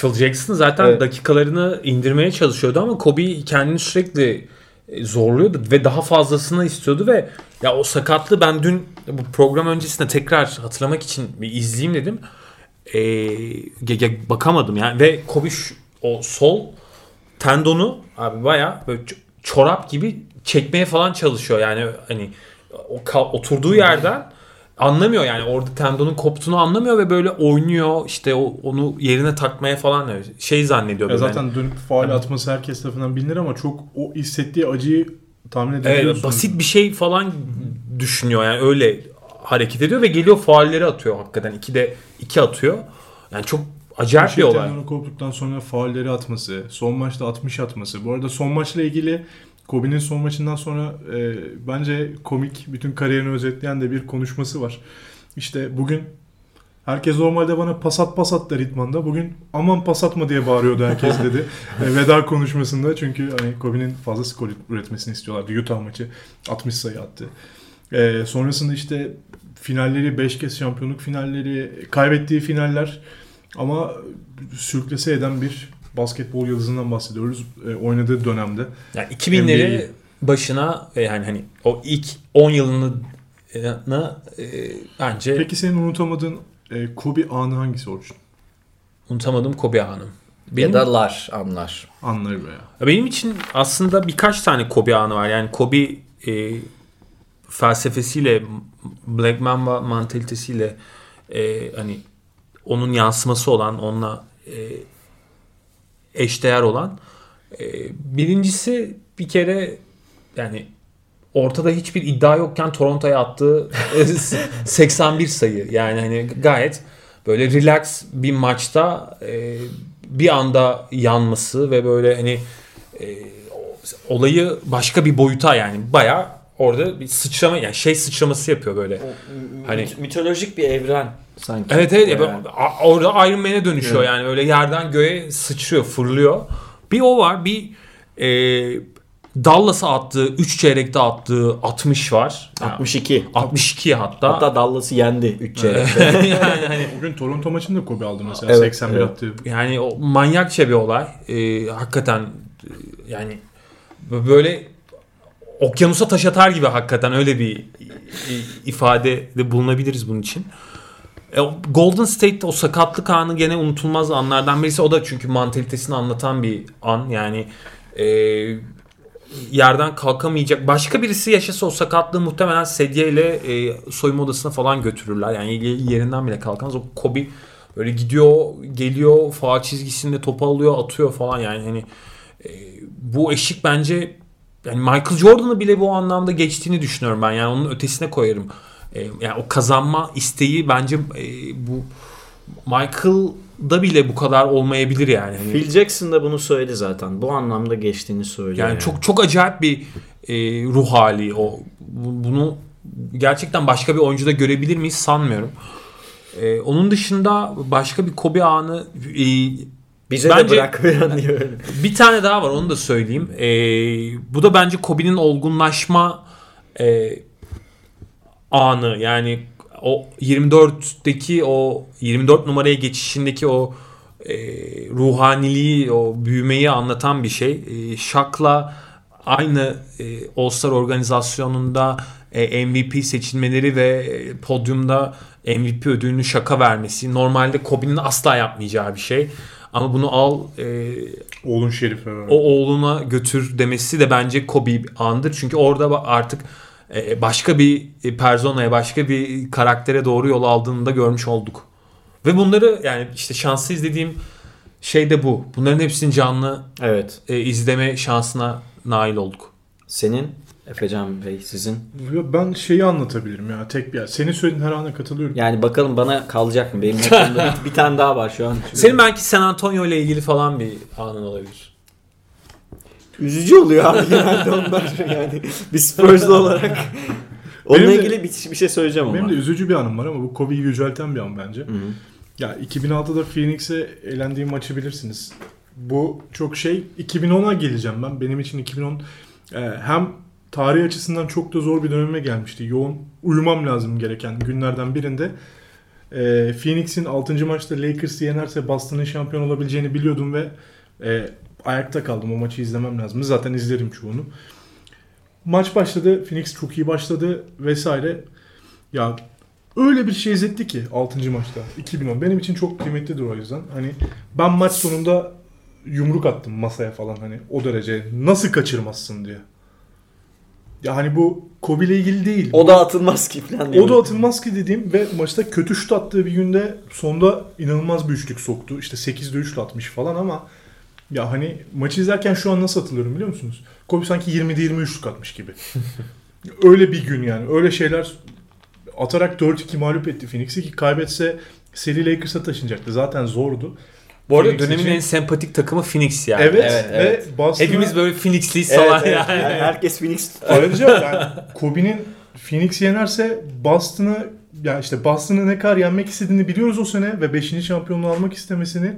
Phil Jackson zaten Evet. dakikalarını indirmeye çalışıyordu ama Kobe kendini sürekli zorluyordu ve daha fazlasını istiyordu ve ya o sakatlığı ben dün bu program öncesinde tekrar hatırlamak için bir izleyeyim dedim. Ee, bakamadım yani ve Kobe şu- o sol tendonu abi baya böyle çorap gibi çekmeye falan çalışıyor yani hani o oturduğu yerden anlamıyor yani orada tendonun koptuğunu anlamıyor ve böyle oynuyor işte o, onu yerine takmaya falan şey zannediyor Ya zaten dönüp faal atması herkes tarafından bilinir ama çok o hissettiği acıyı tahmin Evet, edebiliyorsunuz. basit bir şey falan düşünüyor yani öyle hareket ediyor ve geliyor faalleri atıyor hakikaten. İki de iki atıyor. Yani çok acayip bir Aşil olay. tendonu koptuktan sonra faulleri atması, son maçta 60 atması. Bu arada son maçla ilgili Kobe'nin son maçından sonra e, bence komik, bütün kariyerini özetleyen de bir konuşması var. İşte bugün herkes normalde bana pas at pas at der idmanda. Bugün aman pas atma diye bağırıyordu herkes dedi. E, veda konuşmasında çünkü hani Kobe'nin fazla skor üretmesini istiyorlardı. Utah maçı 60 sayı attı. E, sonrasında işte finalleri 5 kez şampiyonluk finalleri, kaybettiği finaller ama sürklese eden bir basketbol yıldızından bahsediyoruz e, oynadığı dönemde. Yani 2000'leri NBA. başına e, yani hani o ilk 10 yılını e, bence Peki senin unutamadığın e, Kobe anı hangisi Orçun? unutamadım Kobe anım. Benim, Ya da lar anlar. Anları veya. benim için aslında birkaç tane Kobe anı var. Yani Kobe e, felsefesiyle Black Mamba mantalitesiyle e, hani onun yansıması olan onunla e, eşdeğer olan. E, birincisi bir kere yani ortada hiçbir iddia yokken Toronto'ya attığı e, 81 sayı. Yani hani gayet böyle relax bir maçta e, bir anda yanması ve böyle hani e, olayı başka bir boyuta yani baya orada bir sıçrama yani şey sıçraması yapıyor böyle. Hani- Hani mitolojik bir evren sanki. Evet evet ya Yani. orada Iron Man'e dönüşüyor Evet. yani öyle yerden göğe sıçrıyor fırlıyor. Bir o var bir e, Dallas'a attığı 3 çeyrekte attığı 60 var. Yani 62. 62 hatta. Hatta Dallas'ı yendi 3 çeyrekte. yani hani Bugün Toronto maçında Kobe aldı mesela. Evet, 81 evet. attı. yani o manyakça bir olay. E, hakikaten e, yani böyle okyanusa taş atar gibi hakikaten öyle bir i- ifade de bulunabiliriz bunun için. E, Golden State'te o sakatlık anı gene unutulmaz anlardan birisi. O da çünkü mantalitesini anlatan bir an. Yani e, yerden kalkamayacak. Başka birisi yaşasa o sakatlığı muhtemelen sedyeyle e, soyunma odasına falan götürürler. Yani yerinden bile kalkamaz. O Kobe böyle gidiyor, geliyor, faal çizgisinde topu alıyor, atıyor falan yani hani e, bu eşik bence yani Michael Jordan'ı bile bu anlamda geçtiğini düşünüyorum ben. Yani onun ötesine koyarım. E, yani o kazanma isteği bence e, bu Michael'da bile bu kadar olmayabilir yani. Hani- Phil Jackson da bunu söyledi zaten. Bu anlamda geçtiğini söylüyor. yani çok çok acayip bir e, ruh hali o. Bu- Bunu gerçekten başka bir oyuncuda görebilir miyiz sanmıyorum. E, onun dışında başka bir Kobe anı e, Bize Bence- de bırak bir tane daha var onu da söyleyeyim. E, bu da bence Kobe'nin olgunlaşma e, anı yani o 24'teki o 24 numaraya geçişindeki o e, ruhaniliği, o büyümeyi anlatan bir şey. E, Shaq'la aynı e, All-Star organizasyonunda e, MVP seçilmeleri ve e, podyumda MVP ödülünü Shaq'a vermesi. Normalde Kobe'nin asla yapmayacağı bir şey. Ama bunu al e, Oğlun Şerif'e. o oğluna götür demesi de bence Kobe andır. Çünkü orada artık başka bir personaya, başka bir karaktere doğru yol aldığını da görmüş olduk. Ve bunları yani işte şanslı izlediğim şey de bu. Bunların hepsini canlı Evet. e, izleme şansına nail olduk. Senin Efecan Bey sizin. Ben şeyi anlatabilirim ya tek bir yer. Senin söylediğin her ana katılıyorum. Yani bakalım bana kalacak mı? Benim bir, bir tane daha var şu an. Senin belki San Antonio ile ilgili falan bir anın olabilir. Üzücü oluyor abi genelde onlar yani bir Spurs'lu olarak. Onunla Benim de- ilgili bir, bir şey söyleyeceğim ama. Benim de üzücü bir anım var ama bu Kobe'yi yücelten bir an bence. Hı hı. Ya 2006'da Phoenix'e elendiğim maçı bilirsiniz. Bu çok şey 2010'a geleceğim ben. Benim için 2010 e, hem tarih açısından çok da zor bir döneme gelmişti. Yoğun uyumam lazım gereken günlerden birinde. E, Phoenix'in 6. maçta Lakers'ı yenerse Boston'ın şampiyon olabileceğini biliyordum ve e, ayakta kaldım. O maçı izlemem lazım. Zaten izlerim çoğunu. Maç başladı. Phoenix çok iyi başladı vesaire. Ya öyle bir şey izletti ki 6. maçta 2010. Benim için çok kıymetlidir o yüzden. Hani ben maç sonunda yumruk attım masaya falan hani o derece. Nasıl kaçırmazsın diye. Ya hani bu Kobe ile ilgili değil. O da atılmaz ki falan diye. O da atılmaz ki dediğim ve maçta kötü şut attığı bir günde sonda inanılmaz bir üçlük soktu. İşte 8'de 3 atmış falan ama ya hani maçı izlerken şu an nasıl hatırlıyorum biliyor musunuz? Kobe sanki 20'de 20 üçlük atmış gibi. öyle bir gün yani. Öyle şeyler atarak 4-2 mağlup etti Phoenix'i ki kaybetse seri Lakers'a taşınacaktı. Zaten zordu. Bu arada Phoenix dönemin için- en sempatik takımı Phoenix yani. Evet, evet, ve evet. Boston'a- Hepimiz böyle Phoenix'liyiz Evet, falan evet. yani. Yani herkes Phoenix Ayrıca yani Kobe'nin Phoenix yenerse Boston'ı ya işte Boston'ı ne kadar yenmek istediğini biliyoruz o sene ve 5. şampiyonluğu almak istemesini.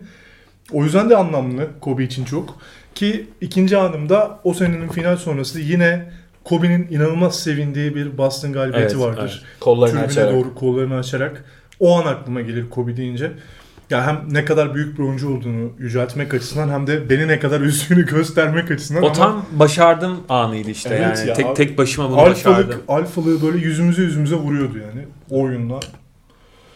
O yüzden de anlamlı Kobe için çok. Ki ikinci anımda o senenin final sonrası yine Kobe'nin inanılmaz sevindiği bir Boston galibiyeti Evet, vardır. kollarını Tribüne açarak. doğru kollarını açarak. O an aklıma gelir Kobe deyince. Ya hem ne kadar büyük bir oyuncu olduğunu yüceltmek açısından hem de beni ne kadar üzdüğünü göstermek açısından. O ama- tam başardım anıydı işte Evet yani. ya, tek tek başıma bunu alfalık, başardım. alfalığı böyle yüzümüze yüzümüze vuruyordu yani o oyunla.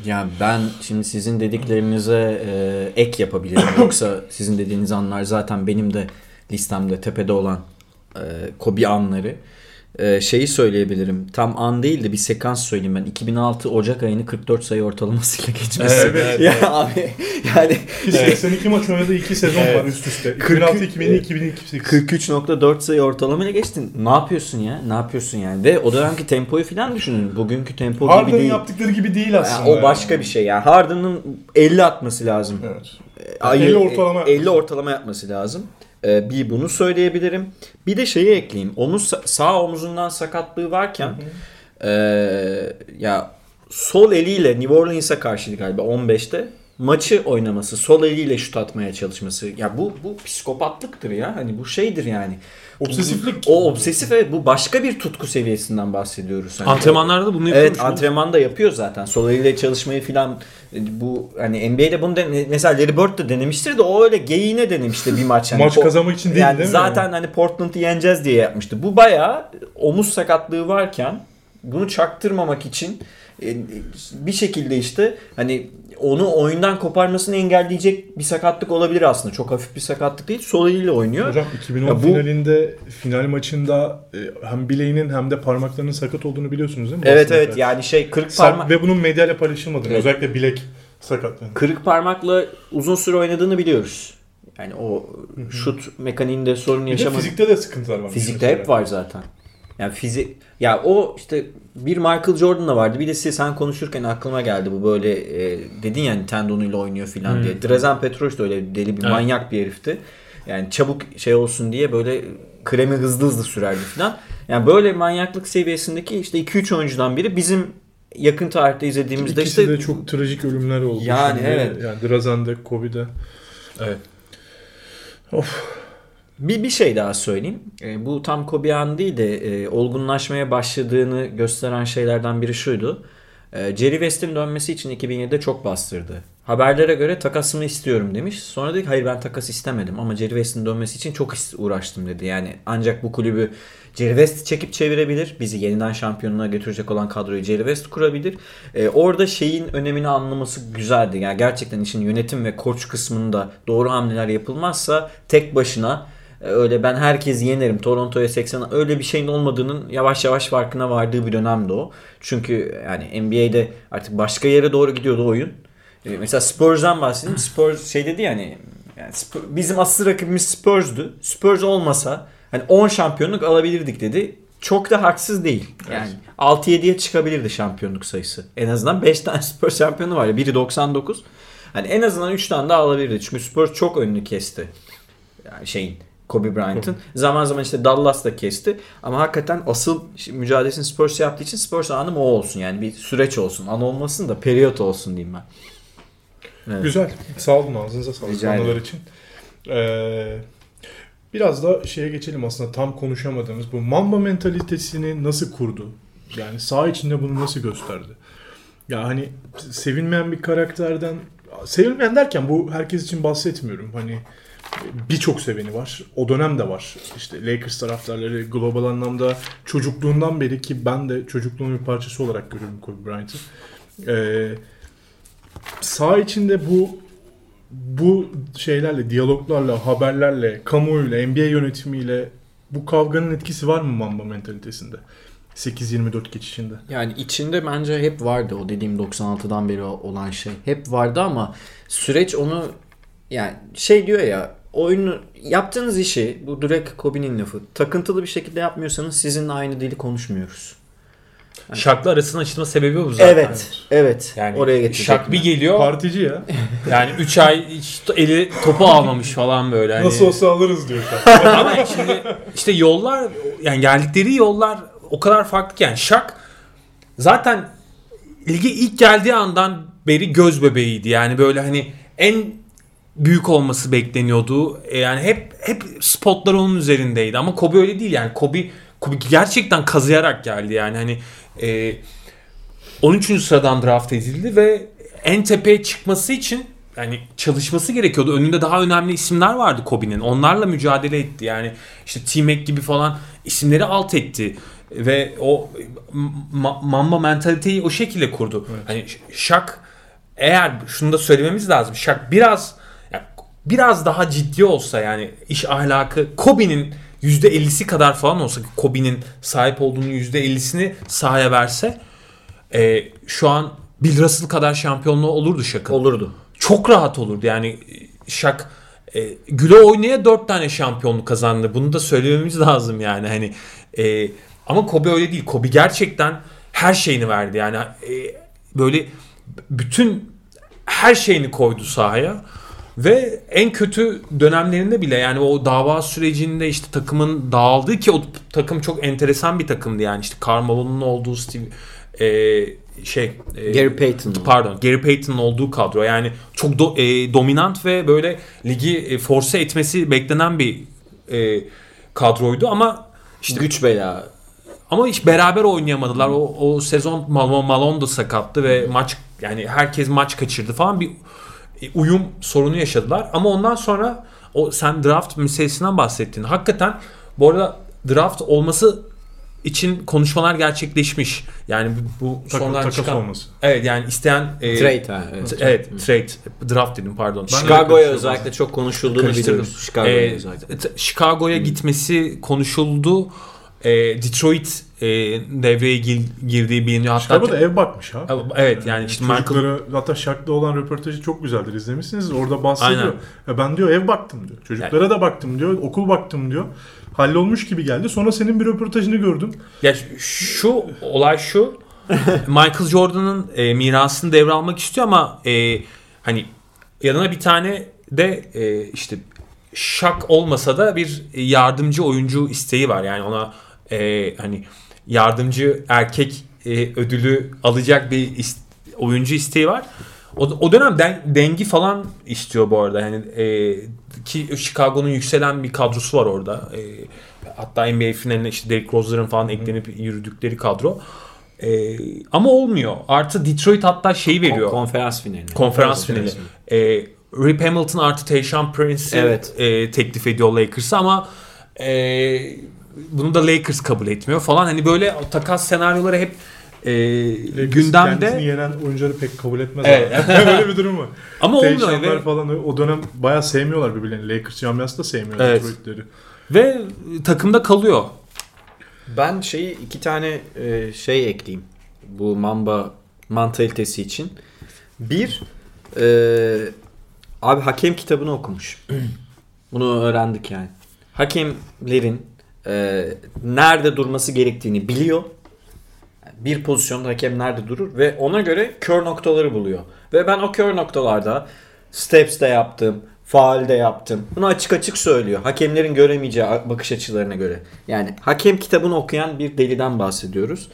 Ya ben şimdi sizin dediklerinize e, ek yapabilirim. Yoksa sizin dediğiniz anlar zaten benim de listemde tepede olan e, Kobe anları. E, şeyi söyleyebilirim. Tam an değil de bir sekans söyleyeyim ben. 2006 Ocak ayını 44 sayı ortalamasıyla geçmesi. Evet, evet, ya evet. abi yani Ki 82 maç oynadığı 2 sezon Evet. var üst üste. 2006 2007 2008. 43.4 sayı ortalamayla geçtin. Ne yapıyorsun ya? Ne yapıyorsun yani? Ve o dönemki tempoyu falan düşünün. Bugünkü tempo gibi Harden'ın değil. yaptıkları gibi değil Ya aslında. o başka bir şey yani. Harden'ın 50 atması lazım. Evet. Ayı- 50 ortalama 50 ortalama yapması lazım. Ee, bir bunu söyleyebilirim. Bir de şeyi ekleyeyim. Omuz sağ omuzundan sakatlığı varken ee, ya sol eliyle New Orleans'a karşıydı galiba 15'te maçı oynaması, sol eliyle şut atmaya çalışması. Ya bu bu psikopatlıktır ya. Hani bu şeydir yani. Obsesiflik. O obsesif evet bu başka bir tutku seviyesinden bahsediyoruz. Hani Antrenmanlarda da bunu yapıyormuş. Evet antrenmanda yapıyor zaten. Sol eliyle çalışmayı filan bu hani NBA'de bunu den- mesela Larry Bird de denemiştir de o öyle geyiğine denemişti bir maç. Hani Maç kazanmak için değil yani değil mi? zaten hani Portland'ı yeneceğiz diye yapmıştı. Bu bayağı omuz sakatlığı varken bunu çaktırmamak için e, bir şekilde işte hani onu oyundan koparmasını engelleyecek bir sakatlık olabilir aslında. Çok hafif bir sakatlık değil. Sol eliyle oynuyor. Hocam 2010 Ya bu- finalinde final maçında e, hem bileğinin hem de parmaklarının sakat olduğunu biliyorsunuz değil mi? Evet Boston'a evet yani şey kırık parmak Ve bunun medyayla paylaşılmadığını Evet. özellikle bilek sakatlığını. kırık parmakla uzun süre oynadığını biliyoruz. Yani o şut mekaniğinde sorun yaşamadı. fizikte de sıkıntılar var. Fizikte hep var zaten. Yani fizik ya o işte bir Michael Jordan'la vardı. Bir de size sen konuşurken aklıma geldi bu böyle e, dedin yani tendonuyla oynuyor filan Hmm. diye. Drazen Petrovic de öyle deli bir Evet. manyak bir herifti. Yani çabuk şey olsun diye böyle kremi hızlı hızlı sürerdi filan. Yani böyle manyaklık seviyesindeki işte 2-3 oyuncudan biri bizim yakın tarihte izlediğimizde İkisi işte de çok trajik ölümler oldu. Yani şimdi. evet. Yani Drazen'de, Kobe'de. Evet. Bir, bir şey daha söyleyeyim. E, bu tam Kobe değil de e, olgunlaşmaya başladığını gösteren şeylerden biri şuydu. E, Jerry West'in dönmesi için 2007'de çok bastırdı. Haberlere göre takasımı istiyorum demiş. Sonra dedi ki hayır ben takas istemedim ama Jerry West'in dönmesi için çok uğraştım dedi. Yani ancak bu kulübü Jerry West çekip çevirebilir. Bizi yeniden şampiyonluğa götürecek olan kadroyu Jerry West kurabilir. E, orada şeyin önemini anlaması güzeldi. Yani gerçekten işin yönetim ve koç kısmında doğru hamleler yapılmazsa tek başına öyle ben herkesi yenerim Toronto'ya 80 öyle bir şeyin olmadığının yavaş yavaş farkına vardığı bir dönemdi o. Çünkü yani NBA'de artık başka yere doğru gidiyordu oyun. E, Mesela Spurs'dan bahsedeyim. Spurs şey dedi yani, yani Spurs- bizim asıl rakibimiz Spurs'du. Spurs olmasa hani 10 şampiyonluk alabilirdik dedi. Çok da haksız değil. Yani 6-7'ye çıkabilirdi şampiyonluk sayısı. En azından 5 tane Spurs şampiyonu var ya. Biri 99. Hani en azından 3 tane daha alabilirdi. Çünkü Spurs çok önünü kesti. Yani şeyin Kobe Bryant'ın. Zaman zaman işte Dallas da kesti. Ama hakikaten asıl mücadelesini Spurs yaptığı için Spurs anım o olsun. Yani bir süreç olsun. An olmasın da periyot olsun diyeyim ben. Evet. Güzel. Sağ olun ağzınıza sağlık için. Ee, biraz da şeye geçelim aslında tam konuşamadığımız bu Mamba mentalitesini nasıl kurdu? Yani sağ içinde bunu nasıl gösterdi? Ya hani sevilmeyen bir karakterden sevilmeyen derken bu herkes için bahsetmiyorum. Hani birçok seveni var. O dönem de var. İşte Lakers taraftarları global anlamda çocukluğundan beri ki ben de çocukluğumun bir parçası olarak görüyorum Kobe Bryant'ı. Ee, sağ içinde bu bu şeylerle, diyaloglarla, haberlerle, kamuoyuyla, NBA yönetimiyle bu kavganın etkisi var mı Mamba mentalitesinde? 8-24 geçişinde. Yani içinde bence hep vardı o dediğim 96'dan beri olan şey. Hep vardı ama süreç onu yani şey diyor ya oyunu yaptığınız işi bu direkt Kobe'nin lafı takıntılı bir şekilde yapmıyorsanız sizinle aynı dili konuşmuyoruz. Şak'la arasının açılma sebebi bu zaten. Evet. Evet. Yani oraya getirecektim. Şak bir geliyor. Partici ya. Yani 3 ay hiç eli topu almamış falan böyle. Hani. Nasıl olsa alırız diyor. Ama şimdi işte yollar yani geldikleri yollar o kadar farklı ki yani Şak zaten lige ilk geldiği andan beri göz bebeğiydi. Yani böyle hani en büyük olması bekleniyordu. E Yani hep hep spotlar onun üzerindeydi ama Kobe öyle değil yani. Kobe Kobe gerçekten kazıyarak geldi yani hani e, 13. sıradan draft edildi ve en tepeye çıkması için yani çalışması gerekiyordu. Önünde daha önemli isimler vardı Kobe'nin. Onlarla mücadele etti. Yani işte T-Mac gibi falan isimleri alt etti ve o ma- Mamba mentaliteyi o şekilde kurdu. Hani Şak eğer şunu da söylememiz lazım. Şak biraz biraz daha ciddi olsa yani iş ahlakı Kobe'nin %50'si kadar falan olsa Kobe'nin sahip olduğunun %50'sini sahaya verse e, şu an Bill Russell kadar şampiyonluğu olurdu Şak'ın. olurdu. Çok rahat olurdu yani Şak e, güle oynaya 4 tane şampiyonluk kazandı. Bunu da söylememiz lazım yani hani e, ama Kobe öyle değil. Kobe gerçekten her şeyini verdi yani e, böyle bütün her şeyini koydu sahaya. Ve en kötü dönemlerinde bile yani o dava sürecinde işte takımın dağıldığı ki o takım çok enteresan bir takımdı yani işte Carmelo'nun olduğu Steve e, şey e, Gary Payton. pardon Gary Payton'ın olduğu kadro yani çok do- e, dominant ve böyle ligi e, force etmesi beklenen bir e, kadroydu ama İşte güç bela. ama hiç beraber oynayamadılar. O, o sezon Malone, Malone da sakattı ve maç yani herkes maç kaçırdı falan bir uyum sorunu yaşadılar. Ama ondan sonra o sen draft meselesinden bahsettin. Hakikaten bu arada draft olması için konuşmalar gerçekleşmiş. Yani bu, bu Takım, sonradan takas çıkan olması. Evet yani isteyen e, Trade ha. Evet. t- evet, trade draft dedim pardon. Chicago'ya özellikle çok konuşulduğunu biliyoruz. Chicago'ya Ee, özellikle. t- Chicago'ya gitmesi konuşuldu. Ee, Detroit e, devreye gir- girdiği biliniyor. Hatta Chicago'da ev bakmış ha. Evet yani işte Michael Çocuklara hatta Shaq'la olan röportajı çok güzeldir izlemişsiniz. Orada bahsediyor. Aynen. Ya ben diyor ev baktım diyor. Çocuklara da baktım diyor. Okul baktım diyor. Hallolmuş gibi geldi. Sonra senin bir röportajını gördüm. Ya şu olay şu. Michael Jordan'ın e, mirasını devralmak istiyor ama e, hani yanına bir tane de e, işte şak olmasa da bir yardımcı oyuncu isteği var. Yani ona e, hani yardımcı erkek e, ödülü alacak bir is- oyuncu isteği var. O, o dönem den- dengi falan istiyor bu arada. Yani e, ki Chicago'nun yükselen bir kadrosu var orada. E, hatta NBA finaline işte Derrick Rose'ların falan eklenip yürüdükleri kadro. E, ama olmuyor. Artı Detroit hatta şeyi veriyor. Konferans finali. konferans finali. E, Rip Hamilton artı Tayshaun Prince'i Evet. e, teklif ediyor Lakers'a ama e, bunu da Lakers kabul etmiyor falan. Hani böyle takas senaryoları hep e, Lakers gündemde. Kendisini yenen oyuncuları pek kabul etmez. Evet. Böyle bir durum var. Ama olmuyor ve, falan o dönem bayağı sevmiyorlar birbirlerini. Lakers camiası da sevmiyor Evet. Detroit'leri. ve takımda kalıyor. Ben şeyi iki tane e, şey ekleyeyim. Bu Mamba mantalitesi için. Bir, e, abi hakem kitabını okumuş. Bunu öğrendik yani. Hakemlerin e, nerede durması gerektiğini biliyor. Bir pozisyonda hakem nerede durur ve ona göre kör noktaları buluyor. Ve ben o kör noktalarda steps de yaptım, faal de yaptım. Bunu açık açık söylüyor. Hakemlerin göremeyeceği bakış açılarına göre. Yani hakem kitabını okuyan bir deliden bahsediyoruz.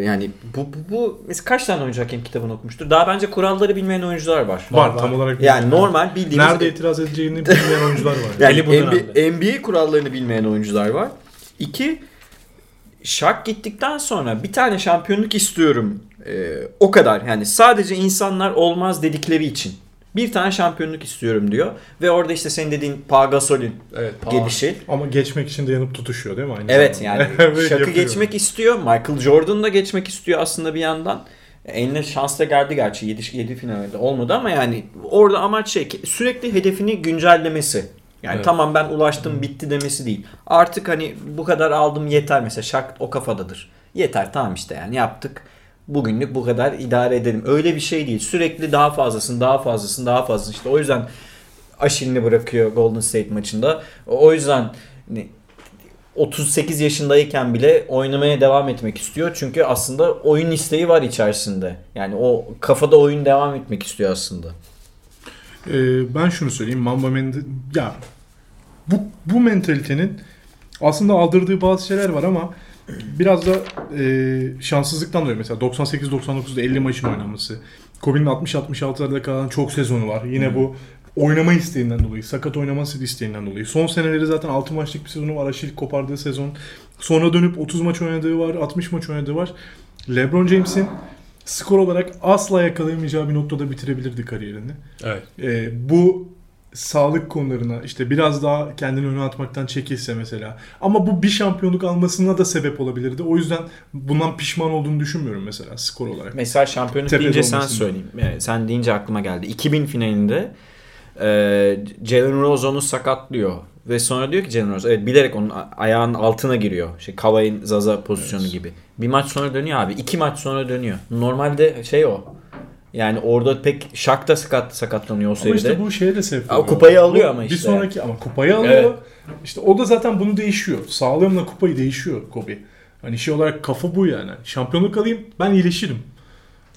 Yani bu, bu, bu kaç tane oyuncu hakem kitabını okumuştur? Daha bence kuralları bilmeyen oyuncular var. Var, var. tam olarak. Yani bilmiyorum. normal bildiğimiz Nerede itiraz edeceğini bilmeyen oyuncular var. yani NBA. NBA kurallarını bilmeyen oyuncular var. İki, şak gittikten sonra bir tane şampiyonluk istiyorum. Ee, o kadar. Yani sadece insanlar olmaz dedikleri için. Bir tane şampiyonluk istiyorum diyor. Ve orada işte senin dediğin Pau Gasol'ün Evet. gelişi. Ama geçmek için de yanıp tutuşuyor değil mi? Aynı Evet zamanda? yani şakı geçmek istiyor. Michael Jordan da geçmek istiyor aslında bir yandan. Eline şans da geldi gerçi 7, 7 finalde olmadı ama yani orada amaç şey sürekli hedefini güncellemesi. Yani Evet. tamam ben ulaştım bitti demesi değil. Artık hani bu kadar aldım yeter mesela şak o kafadadır. Yeter tamam işte yani yaptık. Bugünlük bu kadar idare edelim. Öyle bir şey değil. Sürekli daha fazlasını, daha fazlasını, daha fazlasını. İşte o yüzden aşilini bırakıyor Golden State maçında. O yüzden hani 38 yaşındayken bile oynamaya devam etmek istiyor. Çünkü aslında oyun isteği var içerisinde. Yani o kafada oyun devam etmek istiyor aslında. Ee, ben şunu söyleyeyim. Mamba Mende- ya bu, bu mentalitenin aslında aldırdığı bazı şeyler var ama biraz da e, şanssızlıktan dolayı mesela 98-99'da 50 maçın oynanması. Kobe'nin 60-66'larda kalan çok sezonu var. Yine bu oynama isteğinden dolayı, sakat oynaması isteğinden dolayı. Son seneleri zaten 6 maçlık bir sezonu var. Aşil kopardığı sezon. Sonra dönüp 30 maç oynadığı var, 60 maç oynadığı var. LeBron James'in skor olarak asla yakalayamayacağı bir noktada bitirebilirdi kariyerini. Evet. Ee, bu sağlık konularına işte biraz daha kendini öne atmaktan çekilse mesela. Ama bu bir şampiyonluk almasına da sebep olabilirdi. O yüzden bundan pişman olduğunu düşünmüyorum mesela skor olarak. Mesela şampiyonluk Tepede deyince sen söyleyeyim. Yani sen deyince aklıma geldi. 2000 finalinde e, Jalen Rose onu sakatlıyor. Ve sonra diyor ki Jalen Rose evet bilerek onun ayağının altına giriyor. Şey Kavai'nin Zaza pozisyonu gibi. Bir maç sonra dönüyor abi. iki maç sonra dönüyor. Normalde şey o. Yani orada pek Şak da sakat, sakatlanıyor o Ama seride. işte bu şeye de sebep oluyor. kupayı alıyor Bu ama Bir işte. sonraki ama kupayı alıyor. Evet. İşte o da zaten bunu değişiyor. Sağlığımla kupayı değişiyor Kobe. Hani şey olarak kafa bu yani. Şampiyonluk alayım ben iyileşirim.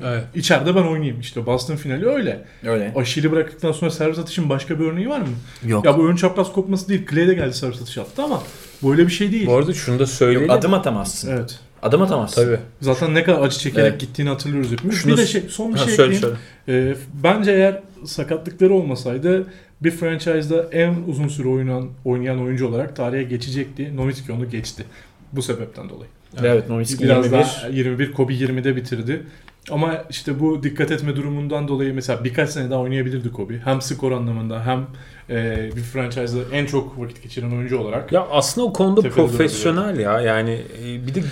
Evet. İçeride ben oynayayım. İşte Boston finali öyle. Öyle. Aşili bıraktıktan sonra servis atışın başka bir örneği var mı? Yok. Ya bu ön çapraz kopması değil. Clay de geldi servis atışı attı ama böyle bir şey değil. Bu arada şunu da söyleyelim. Yok, adım atamazsın. Evet. Adım atamazsın. Tabii. Zaten ne kadar acı çekerek Evet. gittiğini hatırlıyoruz hepimiz. Şunu- bir de şey, son bir Ha, şey söyle ekleyeyim. söyle. Ee, bence eğer sakatlıkları olmasaydı bir franchise'da en uzun süre oynayan, oynayan oyuncu olarak tarihe geçecekti. Nowitzki onu geçti. Bu sebepten dolayı. Evet, Nowitzki Biraz 21. daha 21, Kobe 20'de bitirdi. Ama işte bu dikkat etme durumundan dolayı mesela birkaç sene daha oynayabilirdi Kobe. Hem skor anlamında hem e, bir franchise'da en çok vakit geçiren oyuncu olarak. Ya aslında o konuda profesyonel ya. Yani e, bir de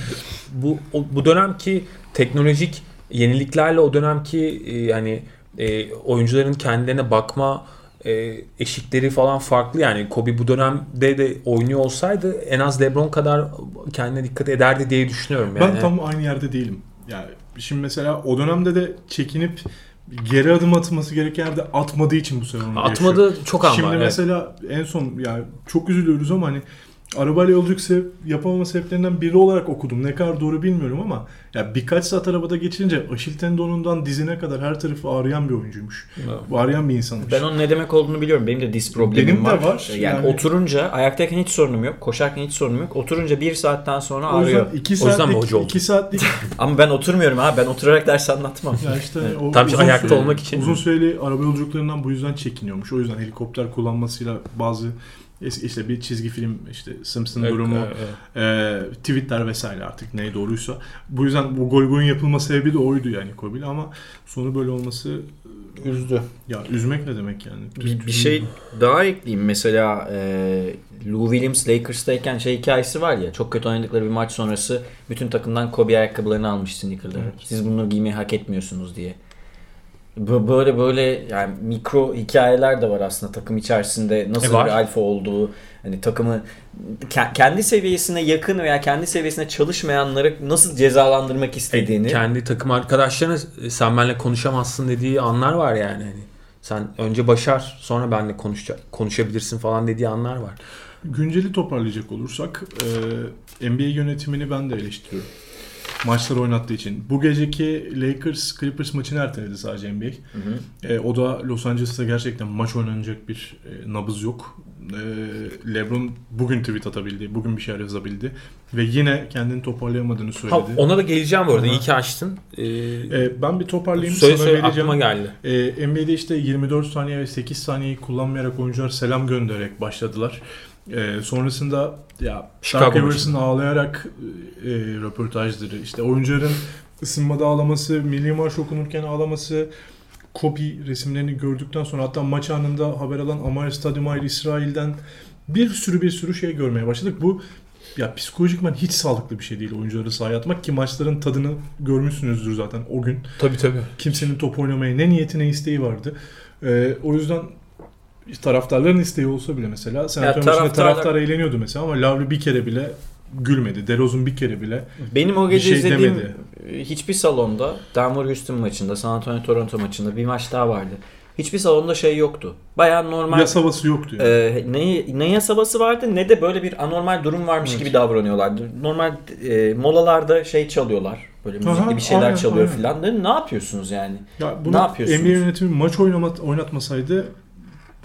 bu o- bu dönemki teknolojik yeniliklerle o dönemki e, yani e, oyuncuların kendilerine bakma e, eşikleri falan farklı yani Kobe bu dönemde de oynuyor olsaydı en az LeBron kadar kendine dikkat ederdi diye düşünüyorum yani. Ben tam aynı yerde değilim. Yani şimdi mesela o dönemde de çekinip geri adım atması gereken yerde atmadığı için bu sezonu yaşıyor. atmadı çok an Şimdi evet. mesela en son yani çok üzülüyoruz ama hani arabayla yolculuk sev- yapamama sebeplerinden biri olarak okudum. Ne kadar doğru bilmiyorum ama ya birkaç saat arabada geçirince Aşil tendonundan dizine kadar her tarafı ağrıyan bir oyuncuymuş. Ağrıyan bir insanmış. Ben onun ne demek olduğunu biliyorum. Benim de diz problemim Benim de var. var. Yani, Yani- oturunca ayaktayken hiç sorunum yok. Koşarken hiç sorunum yok. Oturunca bir saatten sonra o ağrıyor. iki O yüzden mi saatlik, hoca oldun? iki saatlik Ama ben oturmuyorum abi. Ben oturarak ders anlatmam. ya işte o Tabii uzun ayakta süreli- olmak için. uzun süreli araba yolculuklarından bu yüzden çekiniyormuş. O yüzden helikopter kullanmasıyla bazı es- işte bir çizgi film işte Simpson Evet, durumu evet, evet. e, tweetler vesaire artık ne doğruysa. Bu yüzden bu gol golün yapılma sebebi de oydu yani Kobe'yle ama sonu böyle olması Üzdü. ya üzmek ne demek yani? Bir, bir şey daha ekleyeyim. Mesela e, Lou Williams Lakers'tayken şey hikayesi var ya. Çok kötü oynadıkları bir maç sonrası bütün takımdan Kobe ayakkabılarını almış sneakerları. Evet. Siz bunları giymeyi hak etmiyorsunuz diye. Bu- Böyle böyle yani mikro hikayeler de var aslında takım içerisinde nasıl E, var. bir alfa olduğu hani takımı ke- kendi seviyesine yakın veya kendi seviyesine çalışmayanları nasıl cezalandırmak istediğini kendi takım arkadaşlarına "E, sen benimle konuşamazsın dediği anlar var yani. Hani sen önce başar sonra benimle konuşacak konuşabilirsin falan dediği anlar var. Günceli toparlayacak olursak e, NBA yönetimini ben de eleştiriyorum. Maçları oynattığı için. Bu geceki Lakers Clippers maçını erteledi sadece NBA. Hı hı. E, o da Los Angeles'ta gerçekten maç oynanacak bir e, nabız yok. E, LeBron bugün tweet atabildi, bugün bir şeyler yazabildi ve yine kendini toparlayamadığını Ha, söyledi. ona da geleceğim bu arada. Aha. İyi ki açtın. Ee, E, ben bir toparlayayım söyle sana söyle vereceğim. aklıma geldi. E, NBA'de işte 24 saniye ve 8 saniyeyi kullanmayarak oyuncular selam göndererek başladılar. E, sonrasında ya Chicago maçında. ağlayarak e, röportajları, işte oyuncuların ısınmada ağlaması, milli marş okunurken ağlaması, Kobe resimlerini gördükten sonra hatta maç anında haber alan Amar Stadyumayr İsrail'den bir sürü bir sürü şey görmeye başladık. Bu ya psikolojikman hiç sağlıklı bir şey değil oyuncuları sahaya atmak ki maçların tadını görmüşsünüzdür zaten o gün Tabii tabii. kimsenin top oynamaya ne niyeti ne isteği vardı. Ee, o yüzden taraftarların isteği olsa bile mesela maçında taraftarlar- taraftar eğleniyordu mesela ama Lavri bir kere bile gülmedi. DeRozan bir kere bile Benim o gece şey izlediğim demedi. hiçbir salonda Denver Houston maçında, San Antonio Toronto maçında bir maç daha vardı. Hiçbir salonda şey yoktu. Bayağı normal yas havası yoktu. Yani. e, ne, ne yasabası vardı ne de böyle bir anormal durum varmış Evet. gibi davranıyorlardı. Normal e, molalarda şey çalıyorlar. Böyle müzikli Aha, bir şeyler aynen, çalıyor aynen. filan. Ne yapıyorsunuz yani? Ya Ne bunu yapıyorsunuz? NBA yönetimi maç oynama, oynatmasaydı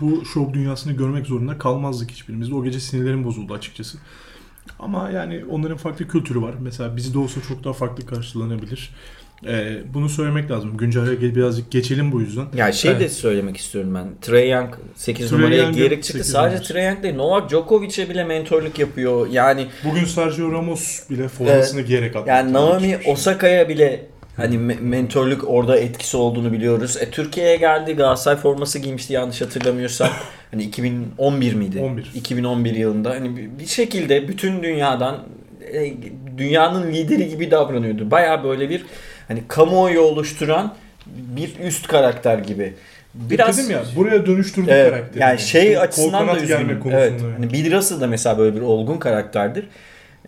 bu şov dünyasını görmek zorunda kalmazdık hiçbirimiz. O gece sinirlerim bozuldu açıkçası. Ama yani onların farklı kültürü var. Mesela bizde olsa çok daha farklı karşılanabilir. Ee, bunu söylemek lazım. Güncel gel birazcık geçelim bu yüzden. Ya şey de Evet. söylemek istiyorum ben. Trey Young 8 Trae numaraya Young'ın giyerek çıktı. 8 Sadece numarası. Trey Young değil. Novak Djokovic'e bile mentorluk yapıyor. Yani Bugün Sergio Ramos bile formasını giyerek attı. Yani Naomi şey. Osaka'ya bile hani me- mentorluk orada etkisi olduğunu biliyoruz. E, Türkiye'ye geldi Galatasaray forması giymişti yanlış hatırlamıyorsam. hani 2011 miydi? 11. 2011 yılında. Hani bir- şekilde bütün dünyadan e, dünyanın lideri gibi davranıyordu. Baya böyle bir hani kamuoyu oluşturan bir üst karakter gibi. Biraz Dedim ya buraya dönüştürdük Evet, karakteri. yani şey Kol açısından da kanat gelme üzgünüm. Evet. Hani Bill Russell da mesela böyle bir olgun karakterdir.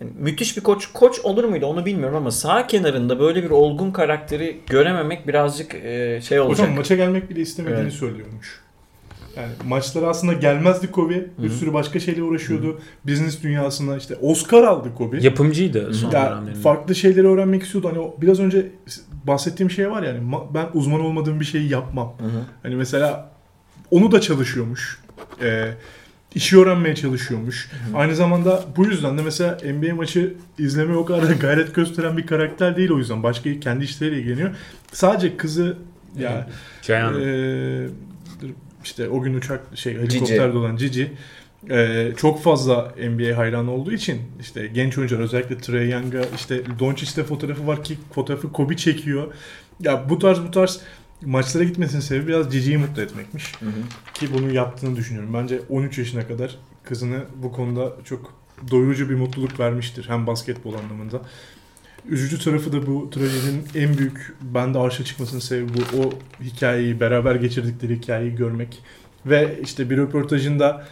Yani müthiş bir koç. Koç olur muydu onu bilmiyorum ama sağ kenarında böyle bir olgun karakteri görememek birazcık e, şey olacak. Hocam maça gelmek bile istemediğini Evet. söylüyormuş. Yani maçlara aslında gelmezdi Kobe. Bir sürü başka şeyle uğraşıyordu. Business dünyasında işte Oscar aldı Kobe. Yapımcıydı son Ya, dönemlerinde. farklı şeyleri öğrenmek istiyordu. Hani o biraz önce bahsettiğim şey var yani ma- ben uzman olmadığım bir şeyi yapmam. Hı hı. Hani mesela onu da çalışıyormuş. Ee, işi öğrenmeye çalışıyormuş. Aynı zamanda bu yüzden de mesela NBA maçı izlemeye o kadar da gayret gösteren bir karakter değil o yüzden. Başka kendi işleriyle ilgileniyor. Sadece kızı ya Gianna. ee, işte o gün uçak şey helikopterde olan Cici ee, çok fazla NBA hayranı olduğu için işte genç oyuncular özellikle Trey Young'a işte Doncic'te fotoğrafı var ki fotoğrafı Kobe çekiyor. Ya bu tarz bu tarz maçlara gitmesinin sebebi biraz Cici'yi mutlu etmekmiş. Hı hı. Ki bunu yaptığını düşünüyorum. Bence 13 yaşına kadar kızını bu konuda çok doyurucu bir mutluluk vermiştir. Hem basketbol anlamında. Üzücü tarafı da bu trajedinin en büyük bende arşa çıkmasının sebebi bu. O hikayeyi, beraber geçirdikleri hikayeyi görmek. Ve işte bir röportajında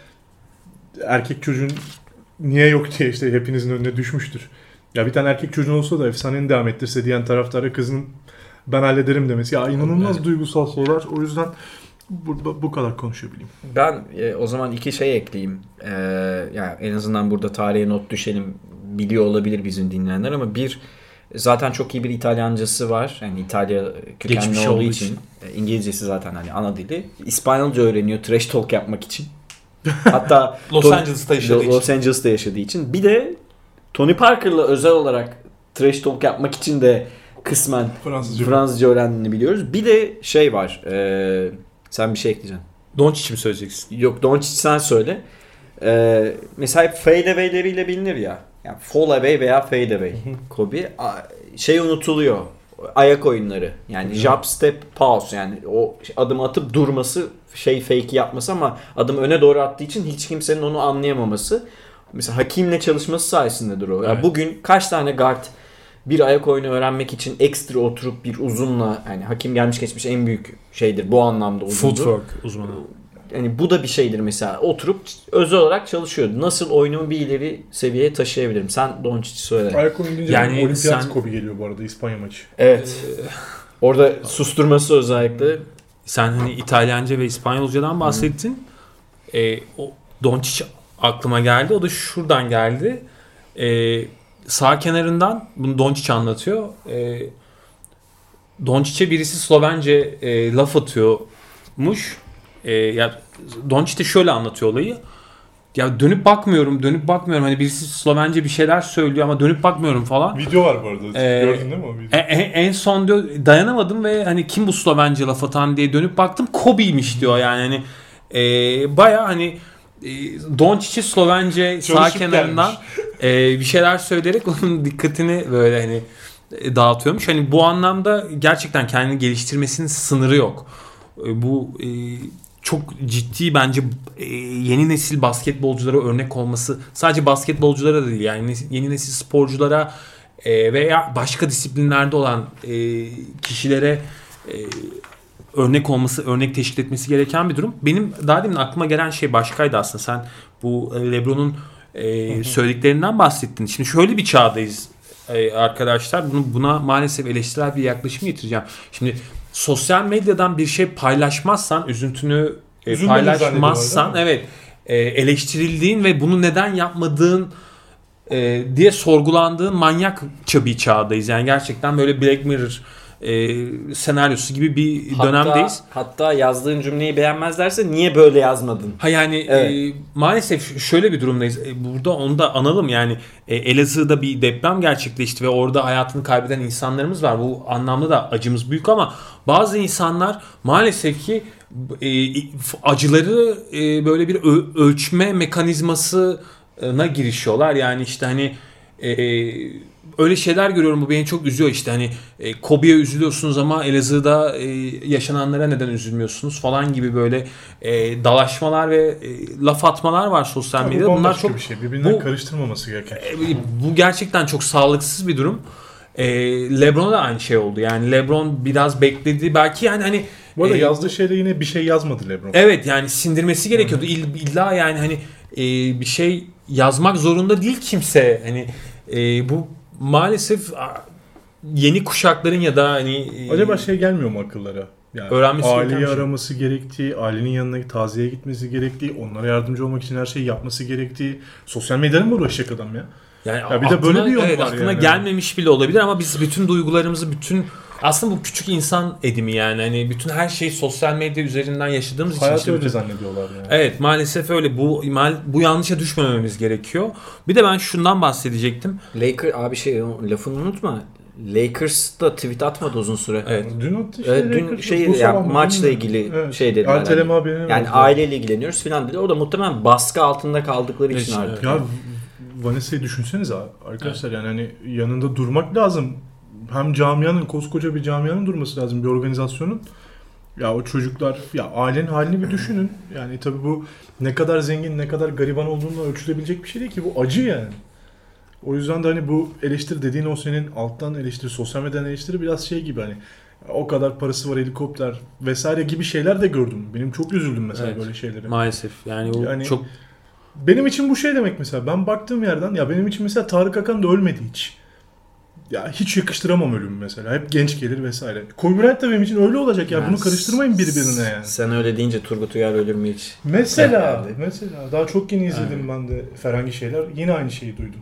erkek çocuğun niye yok diye işte hepinizin önüne düşmüştür. Ya bir tane erkek çocuğun olsa da efsanenin devam ettirse diyen taraftara kızın ben hallederim demesi. Ya inanılmaz Evet. duygusal şeyler. O yüzden bu, bu kadar konuşabileyim. Ben e, o zaman iki şey ekleyeyim. E, yani en azından burada tarihe not düşelim. Biliyor olabilir bizim dinleyenler ama bir zaten çok iyi bir İtalyancası var. Yani İtalya kökenli Geçmiş olduğu olduğu için. için. e, İngilizcesi zaten hani ana dili. İspanyolca öğreniyor trash talk yapmak için. Hatta Los Tony- Angeles'ta yaşadığı için. Los Angeles'ta yaşadığı için. Bir de Tony Parker'la özel olarak trash talk yapmak için de kısmen Fransızca. Fransızca öğrendiğini biliyoruz. Bir de şey var. e, sen bir şey ekleyeceksin. Doncic mi söyleyeceksin? Yok Doncic sen söyle. Ee, mesela hep fade away'leriyle bilinir ya. Yani fall away veya fade away. Kobe a- şey unutuluyor. Ayak oyunları. Yani jump step pause yani o adım atıp durması şey fake yapması ama adım öne doğru attığı için hiç kimsenin onu anlayamaması. Mesela Hakim'le çalışması sayesindedir o. Ya Evet. bugün kaç tane guard bir ayak oyunu öğrenmek için ekstra oturup bir uzunla yani Hakim gelmiş geçmiş en büyük şeydir bu anlamda uzundur. Footwork uzmanı. Yani bu da bir şeydir mesela. Oturup özel olarak çalışıyor. Nasıl oyunumu bir ileri seviyeye taşıyabilirim? Sen Doncic'i söyle. Ayak oyunu deyince Yani olimpiyat sen- Kobe geliyor bu arada İspanya maçı. Evet. Orada susturması özellikle. Sen hani İtalyanca ve İspanyolcadan bahsettin. E, o Doncic aklıma geldi. O da şuradan geldi. E, sağ kenarından bunu Doncic anlatıyor. E, Doncic'e birisi Slovence e, laf atıyormuş. E, ya Doncic de şöyle anlatıyor olayı. Ya dönüp bakmıyorum, dönüp bakmıyorum. Hani birisi Slovence bir şeyler söylüyor ama dönüp bakmıyorum falan. Video var bu arada. Ee, Gördün değil mi o videoyu? E- e- en son diyor dayanamadım ve hani kim bu Slovence laf atan diye dönüp baktım Kobe'ymiş diyor yani hani e, baya hani Doncic'i Slovence sağ kenarından e, bir şeyler söyleyerek onun dikkatini böyle hani e, dağıtıyormuş. Hani bu anlamda gerçekten kendini geliştirmesinin sınırı yok. E, bu e, çok ciddi bence e, yeni nesil basketbolculara örnek olması sadece basketbolculara da değil yani yeni nesil sporculara e, veya başka disiplinlerde olan e, kişilere e, örnek olması, örnek teşkil etmesi gereken bir durum. Benim daha demin aklıma gelen şey başkaydı aslında. Sen bu e, LeBron'un e, söylediklerinden bahsettin. Şimdi şöyle bir çağdayız e, arkadaşlar. Bunu, buna maalesef eleştirel bir yaklaşım getireceğim. Şimdi sosyal medyadan bir şey paylaşmazsan, üzüntünü e, Üzülmeni paylaşmazsan evet e, eleştirildiğin ve bunu neden yapmadığın e, diye sorgulandığın manyakça bir çağdayız. Yani gerçekten böyle Black Mirror e, senaryosu gibi bir dönemdeyiz. Hatta, hatta yazdığın cümleyi beğenmezlerse niye böyle yazmadın? Ha yani Evet. e, maalesef şöyle bir durumdayız. E, burada onu da analım yani e, Elazığ'da bir deprem gerçekleşti ve orada hayatını kaybeden insanlarımız var. Bu anlamda da acımız büyük ama bazı insanlar maalesef ki e, acıları e, böyle bir ölçme mekanizmasına girişiyorlar. Yani işte hani e, öyle şeyler görüyorum bu beni çok üzüyor işte hani e, Kobe'ye üzülüyorsunuz ama Elazığ'da e, yaşananlara neden üzülmüyorsunuz falan gibi böyle e, dalaşmalar ve e, laf atmalar var sosyal Bu medyada. Bunlar bambaşka çok bir şey. Birbirinden bu- karıştırmaması gereken. e, bu gerçekten çok sağlıksız bir durum. E, LeBron'a da aynı şey oldu. Yani LeBron biraz bekledi. Belki yani hani Bu arada e, yazdığı şeyde yine bir şey yazmadı LeBron. Evet yani sindirmesi gerekiyordu. İll- İlla yani hani e, bir şey yazmak zorunda değil kimse. Hani e, bu maalesef yeni kuşakların ya da hani e, Acaba şey gelmiyor mu akıllara? Yani Öğrenmesi aileyi şey. araması gerektiği, ailenin yanına taziye gitmesi gerektiği, onlara yardımcı olmak için her şeyi yapması gerektiği. Sosyal medyayla mı uğraşacak adam ya? yani Ya bir de böyle aklına- bir yol evet, var aklına yani. gelmemiş bile olabilir ama biz bütün duygularımızı bütün aslında bu küçük insan edimi yani hani bütün her şeyi sosyal medya üzerinden yaşadığımız için Hayatı işte öyle bütün- zannediyorlar yani. Evet maalesef öyle. Bu mal- bu yanlışa düşmememiz gerekiyor. Bir de ben şundan bahsedecektim. Laker abi şey lafını unutma. Lakers da tweet atmadı uzun süre. Evet. Dün attı işte. Evet, dün Lakers, şey bu yani sabah mı, maçla ilgili Evet. şey dediler. Erteleme hani. haberini Yani aileyle ilgileniyoruz falan dedi. O da muhtemelen baskı altında kaldıkları için İşte, artık. Ya Vanessa'yı düşünsenize arkadaşlar yani hani yanında durmak lazım. Hem camianın koskoca bir camianın durması lazım bir organizasyonun. Ya o çocuklar ya ailenin halini bir düşünün. Yani tabii bu ne kadar zengin ne kadar gariban olduğunu ölçülebilecek bir şey değil ki bu acı yani. O yüzden de hani bu eleştiri dediğin o senin alttan eleştiri, sosyal medyadan eleştiri biraz şey gibi hani o kadar parası var helikopter vesaire gibi şeyler de gördüm. Benim çok üzüldüm mesela Evet. böyle şeylere. Maalesef yani bu Yani- çok Benim için bu şey demek mesela. Ben baktığım yerden ya benim için mesela Tarık Akan da ölmedi hiç. Ya hiç yakıştıramam ölümü mesela. Hep genç gelir vesaire. Kobe Bryant da benim için öyle olacak ya. Yani Bunu karıştırmayın birbirine yani. Sen öyle deyince Turgut Uyar ölür mü hiç? Mesela, Yani. mesela daha çok yeni izledim ben de Ferhangi şeyler. Yine aynı şeyi duydum.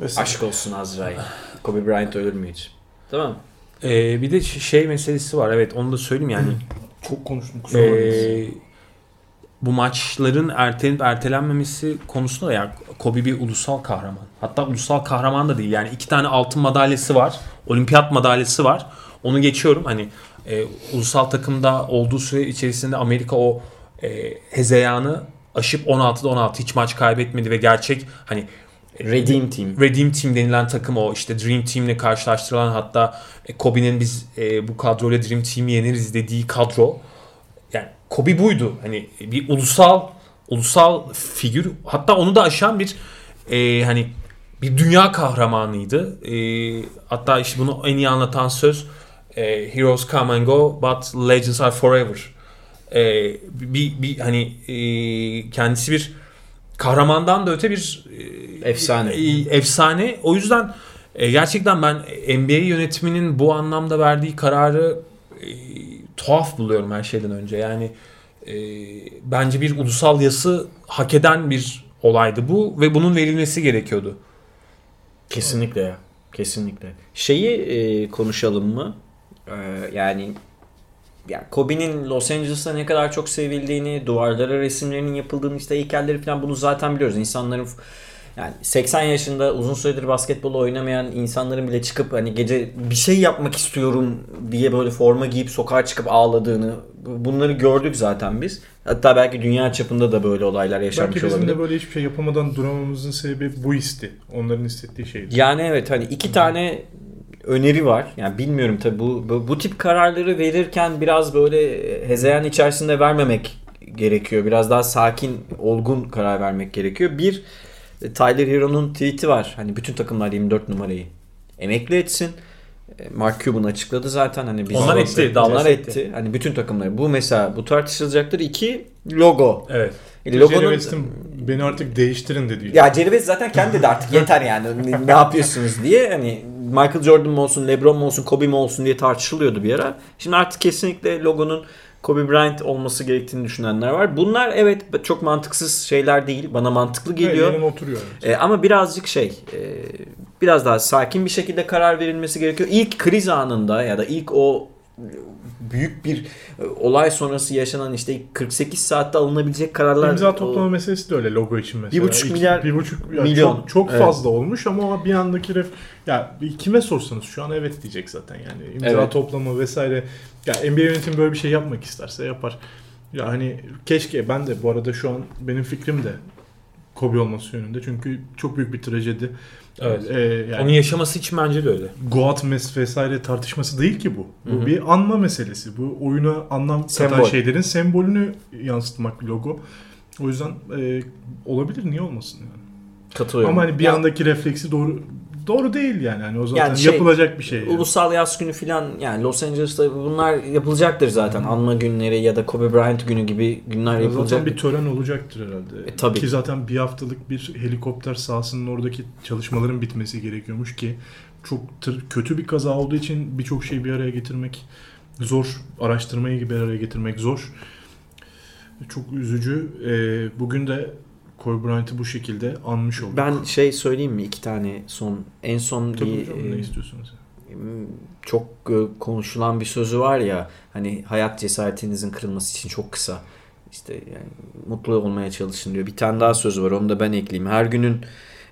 Vesaire. Aşk olsun Azrail. Kobe Bryant ölür mü hiç? Tamam. Ee, bir de şey meselesi var. Evet onu da söyleyeyim yani. Çok konuştum kusura bakmayın. ee, bu maçların ertelenip ertelenmemesi konusunda da yani Kobe bir ulusal kahraman. Hatta ulusal kahraman da değil. Yani iki tane altın madalyası var. Olimpiyat madalyası var. Onu geçiyorum. Hani e, ulusal takımda olduğu süre içerisinde Amerika o e, hezeyanı aşıp 16'da 16 hiç maç kaybetmedi ve gerçek hani Redeem Team. Redeem Team denilen takım o işte Dream Team'le karşılaştırılan hatta e, Kobe'nin biz e, bu kadroyla Dream Team'i yeneriz dediği kadro. Yani Kobe buydu. Hani bir ulusal ulusal figür hatta onu da aşan bir e, hani bir dünya kahramanıydı. E, hatta işte bunu en iyi anlatan söz e, Heroes come and go but legends are forever. E, bir, bir hani e, kendisi bir kahramandan da öte bir e, Efsane. e, efsane. O yüzden e, gerçekten ben NBA yönetiminin bu anlamda verdiği kararı e, tuhaf buluyorum her şeyden önce. Yani e, bence bir ulusal yası hak eden bir olaydı bu ve bunun verilmesi gerekiyordu. Kesinlikle ya. Kesinlikle. Şeyi e, konuşalım mı? E, yani yani Kobe'nin Los Angeles'ta ne kadar çok sevildiğini, duvarlara resimlerinin yapıldığını, işte heykelleri falan bunu zaten biliyoruz. İnsanların yani 80 yaşında uzun süredir basketbol oynamayan insanların bile çıkıp hani gece bir şey yapmak istiyorum diye böyle forma giyip sokağa çıkıp ağladığını bunları gördük zaten biz. Hatta belki dünya çapında da böyle olaylar yaşanmış Belki bizim olabilir. de böyle hiçbir şey yapamadan duramamızın sebebi bu histi. Onların hissettiği şeydi. Yani evet hani iki tane öneri var. Yani bilmiyorum tabi bu, bu bu tip kararları verirken biraz böyle hezeyan içerisinde vermemek gerekiyor. Biraz daha sakin, olgun karar vermek gerekiyor. Bir Tyler Hero'nun tweet'i var. Hani bütün takımlar 24 numarayı emekli etsin. E, Mark Cuban açıkladı zaten hani biz Onlar etti, Onlar etti. etti. Hani bütün takımlar. Bu mesela bu tartışılacaktır. İki logo. Evet. E, Jerry Logonun beni artık değiştirin dedi. ya Jerry West zaten kendi dedi artık yeter yani ne yapıyorsunuz diye hani Michael Jordan mı olsun, LeBron mu olsun, Kobe mi olsun diye tartışılıyordu bir ara. Şimdi artık kesinlikle logonun Kobe Bryant olması gerektiğini düşünenler var. Bunlar evet çok mantıksız şeyler değil. Bana mantıklı Geliyor. Yerine oturuyor. E, ama birazcık şey e, biraz daha sakin bir şekilde karar verilmesi gerekiyor. İlk kriz anında ya da ilk o büyük bir e, olay sonrası yaşanan işte ilk 48 saatte alınabilecek kararlar İmza o- toplama meselesi de öyle logo için mesela. Bir buçuk milyar bir buçuk, milyon. Çok, çok Evet. fazla olmuş ama o bir andaki ref... Ya kime sorsanız şu an evet diyecek zaten yani. İmza Evet. toplama vesaire. Ya NBA yönetimi böyle bir şey yapmak isterse yapar. Ya hani keşke ben de bu arada şu an benim fikrim de Kobe olması yönünde. Çünkü çok büyük bir trajedi. Evet. Ee, yani Onun yaşaması için bence de öyle. Goat mes vesaire tartışması değil ki bu. Bu Hı hı. bir anma meselesi. Bu oyuna anlam Sembol. katan şeylerin sembolünü yansıtmak bir logo. O yüzden e, olabilir niye olmasın yani. katılıyorum. Ama hani bir Ya- andaki refleksi doğru doğru değil yani. Hani o zaten Yani şey, yapılacak bir şey. Yani. Ulusal yaz günü filan yani Los Angeles'ta bunlar yapılacaktır zaten. Anma günleri ya da Kobe Bryant günü gibi günler yapılacak. Zaten bir tören olacaktır herhalde. E, tabii. Ki zaten bir haftalık bir helikopter sahasının oradaki çalışmaların bitmesi gerekiyormuş ki çok tır- kötü bir kaza olduğu için birçok şeyi bir araya getirmek zor. Araştırmayı bir araya getirmek zor. Çok üzücü. Ee, bugün de Kobe Bryant'ı bu şekilde anmış olduk. Ben şey söyleyeyim mi iki tane son en son Tabii bir hocam, ne e, istiyorsunuz? çok e, konuşulan bir sözü var ya hani hayat cesaretinizin kırılması için çok kısa. İşte yani mutlu olmaya çalışın diyor. Bir tane daha sözü var onu da ben ekleyeyim. Her günün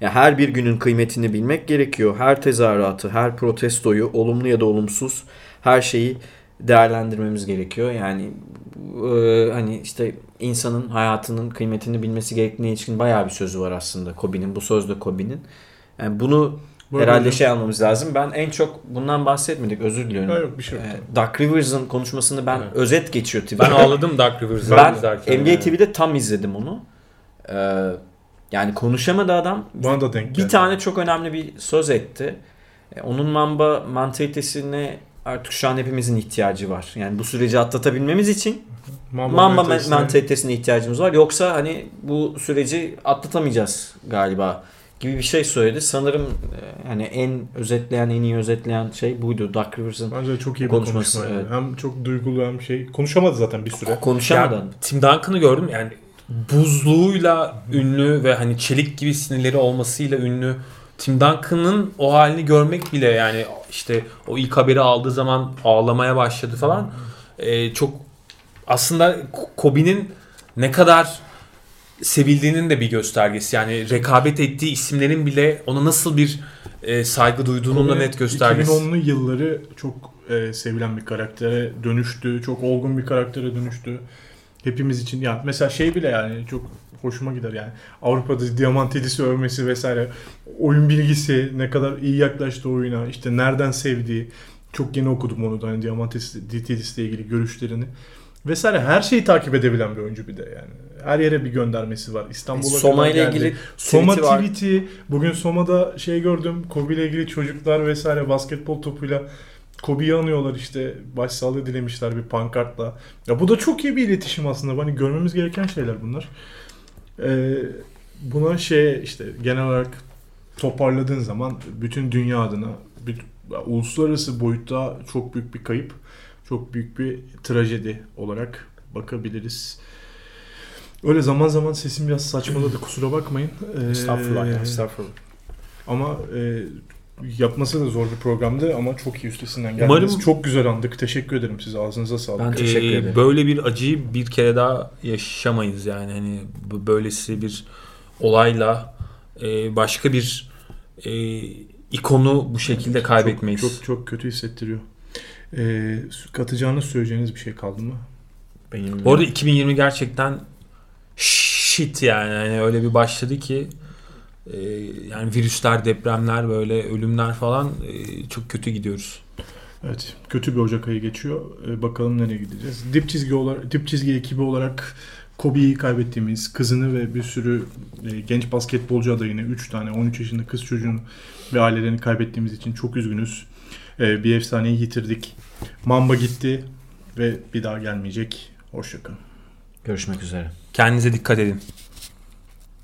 ya her bir günün kıymetini bilmek gerekiyor. Her tezahüratı, her protestoyu, olumlu ya da olumsuz her şeyi değerlendirmemiz gerekiyor. Yani e, hani işte insanın hayatının kıymetini bilmesi gerektiğine ilişkin bayağı bir sözü var aslında Kobe'nin. Bu söz de Kobe'nin. Yani bunu Bu herhalde hocam- şey almamız lazım. Ben en çok bundan bahsetmedik. Özür diliyorum. Ha, yok bir şey yok. Ee, Doug Rivers'ın konuşmasını ben Evet. özet geçiyor Ben Twitter'da. ağladım Dark Rivers'ı Ben izlerken. NBA yani. TV'de tam izledim onu. Ee, yani konuşamadı adam. Bana da denk Bir geldi. tane çok önemli bir söz etti. Ee, onun Mamba mantalitesine artık şu an hepimizin ihtiyacı var. Yani bu süreci atlatabilmemiz için Mamba, Mamba mentalitesine- mantalitesine ihtiyacımız var. Yoksa hani bu süreci atlatamayacağız galiba gibi bir şey söyledi. Sanırım e, hani en özetleyen, en iyi özetleyen şey buydu. Doug Rivers'ın Bence çok iyi bir Konuşması, konuşma. evet. Hem çok duygulu hem şey. Konuşamadı zaten bir süre. konuşamadan. Ya, Tim Duncan'ı gördüm yani buzluğuyla ünlü ve hani çelik gibi sinirleri olmasıyla ünlü Tim Duncan'ın o halini görmek bile yani işte o ilk haberi aldığı zaman ağlamaya başladı falan. Ee, çok aslında Kobe'nin ne kadar sevildiğinin de bir göstergesi. Yani rekabet ettiği isimlerin bile ona nasıl bir e, saygı duyduğunun da net göstergesi. 2010'lu yılları çok e, sevilen bir karaktere dönüştü. Çok olgun bir karaktere dönüştü. Hepimiz için ya mesela şey bile yani çok hoşuma gider yani. Avrupa'da Diamantidis'i övmesi vesaire. Oyun bilgisi ne kadar iyi yaklaştı oyuna. işte nereden sevdiği. Çok yeni okudum onu da hani Diamantidis'le ilgili görüşlerini. Vesaire her şeyi takip edebilen bir oyuncu bir de yani. Her yere bir göndermesi var. İstanbul'a Soma kadar ile geldi. ilgili Soma tweet'i. Bugün Soma'da şey gördüm. Kobe ile ilgili çocuklar vesaire basketbol topuyla Kobe'yi anıyorlar işte. Başsağlığı dilemişler bir pankartla. Ya bu da çok iyi bir iletişim aslında. Hani görmemiz gereken şeyler bunlar. Ee, buna şey işte genel olarak toparladığın zaman bütün dünya adına bir, uluslararası boyutta çok büyük bir kayıp. Çok büyük bir trajedi olarak bakabiliriz. Öyle zaman zaman sesim biraz saçmaladı kusura bakmayın. Ee, Estağfurullah estağfurullah. Ama e, yapması da zor bir programdı ama çok iyi üstesinden geldiniz. Umarım- Çok güzel andık. Teşekkür ederim size. Ağzınıza sağlık. Ben teşekkür Ee, ederim. Böyle bir acıyı bir kere daha yaşamayız yani hani böylesi bir olayla e, başka bir e, ikonu bu şekilde kaybetmeyiz. Çok, çok, çok kötü hissettiriyor. Ee, katacağınız söyleyeceğiniz bir şey kaldı mı? Benim Bu arada 2020 gerçekten shit yani. yani öyle bir başladı ki e, yani virüsler, depremler böyle ölümler falan e, çok kötü gidiyoruz. Evet, kötü bir Ocak ayı geçiyor. Ee, bakalım nereye gideceğiz. Dip çizgi olarak, dip çizgi ekibi olarak Kobe'yi kaybettiğimiz, kızını ve bir sürü e, genç basketbolcu adayını, 3 tane 13 yaşında kız çocuğunu ve ailelerini kaybettiğimiz için çok üzgünüz. Ee, bir efsaneyi yitirdik. Mamba gitti ve bir daha gelmeyecek. Hoşçakalın. Görüşmek üzere. Kendinize dikkat edin.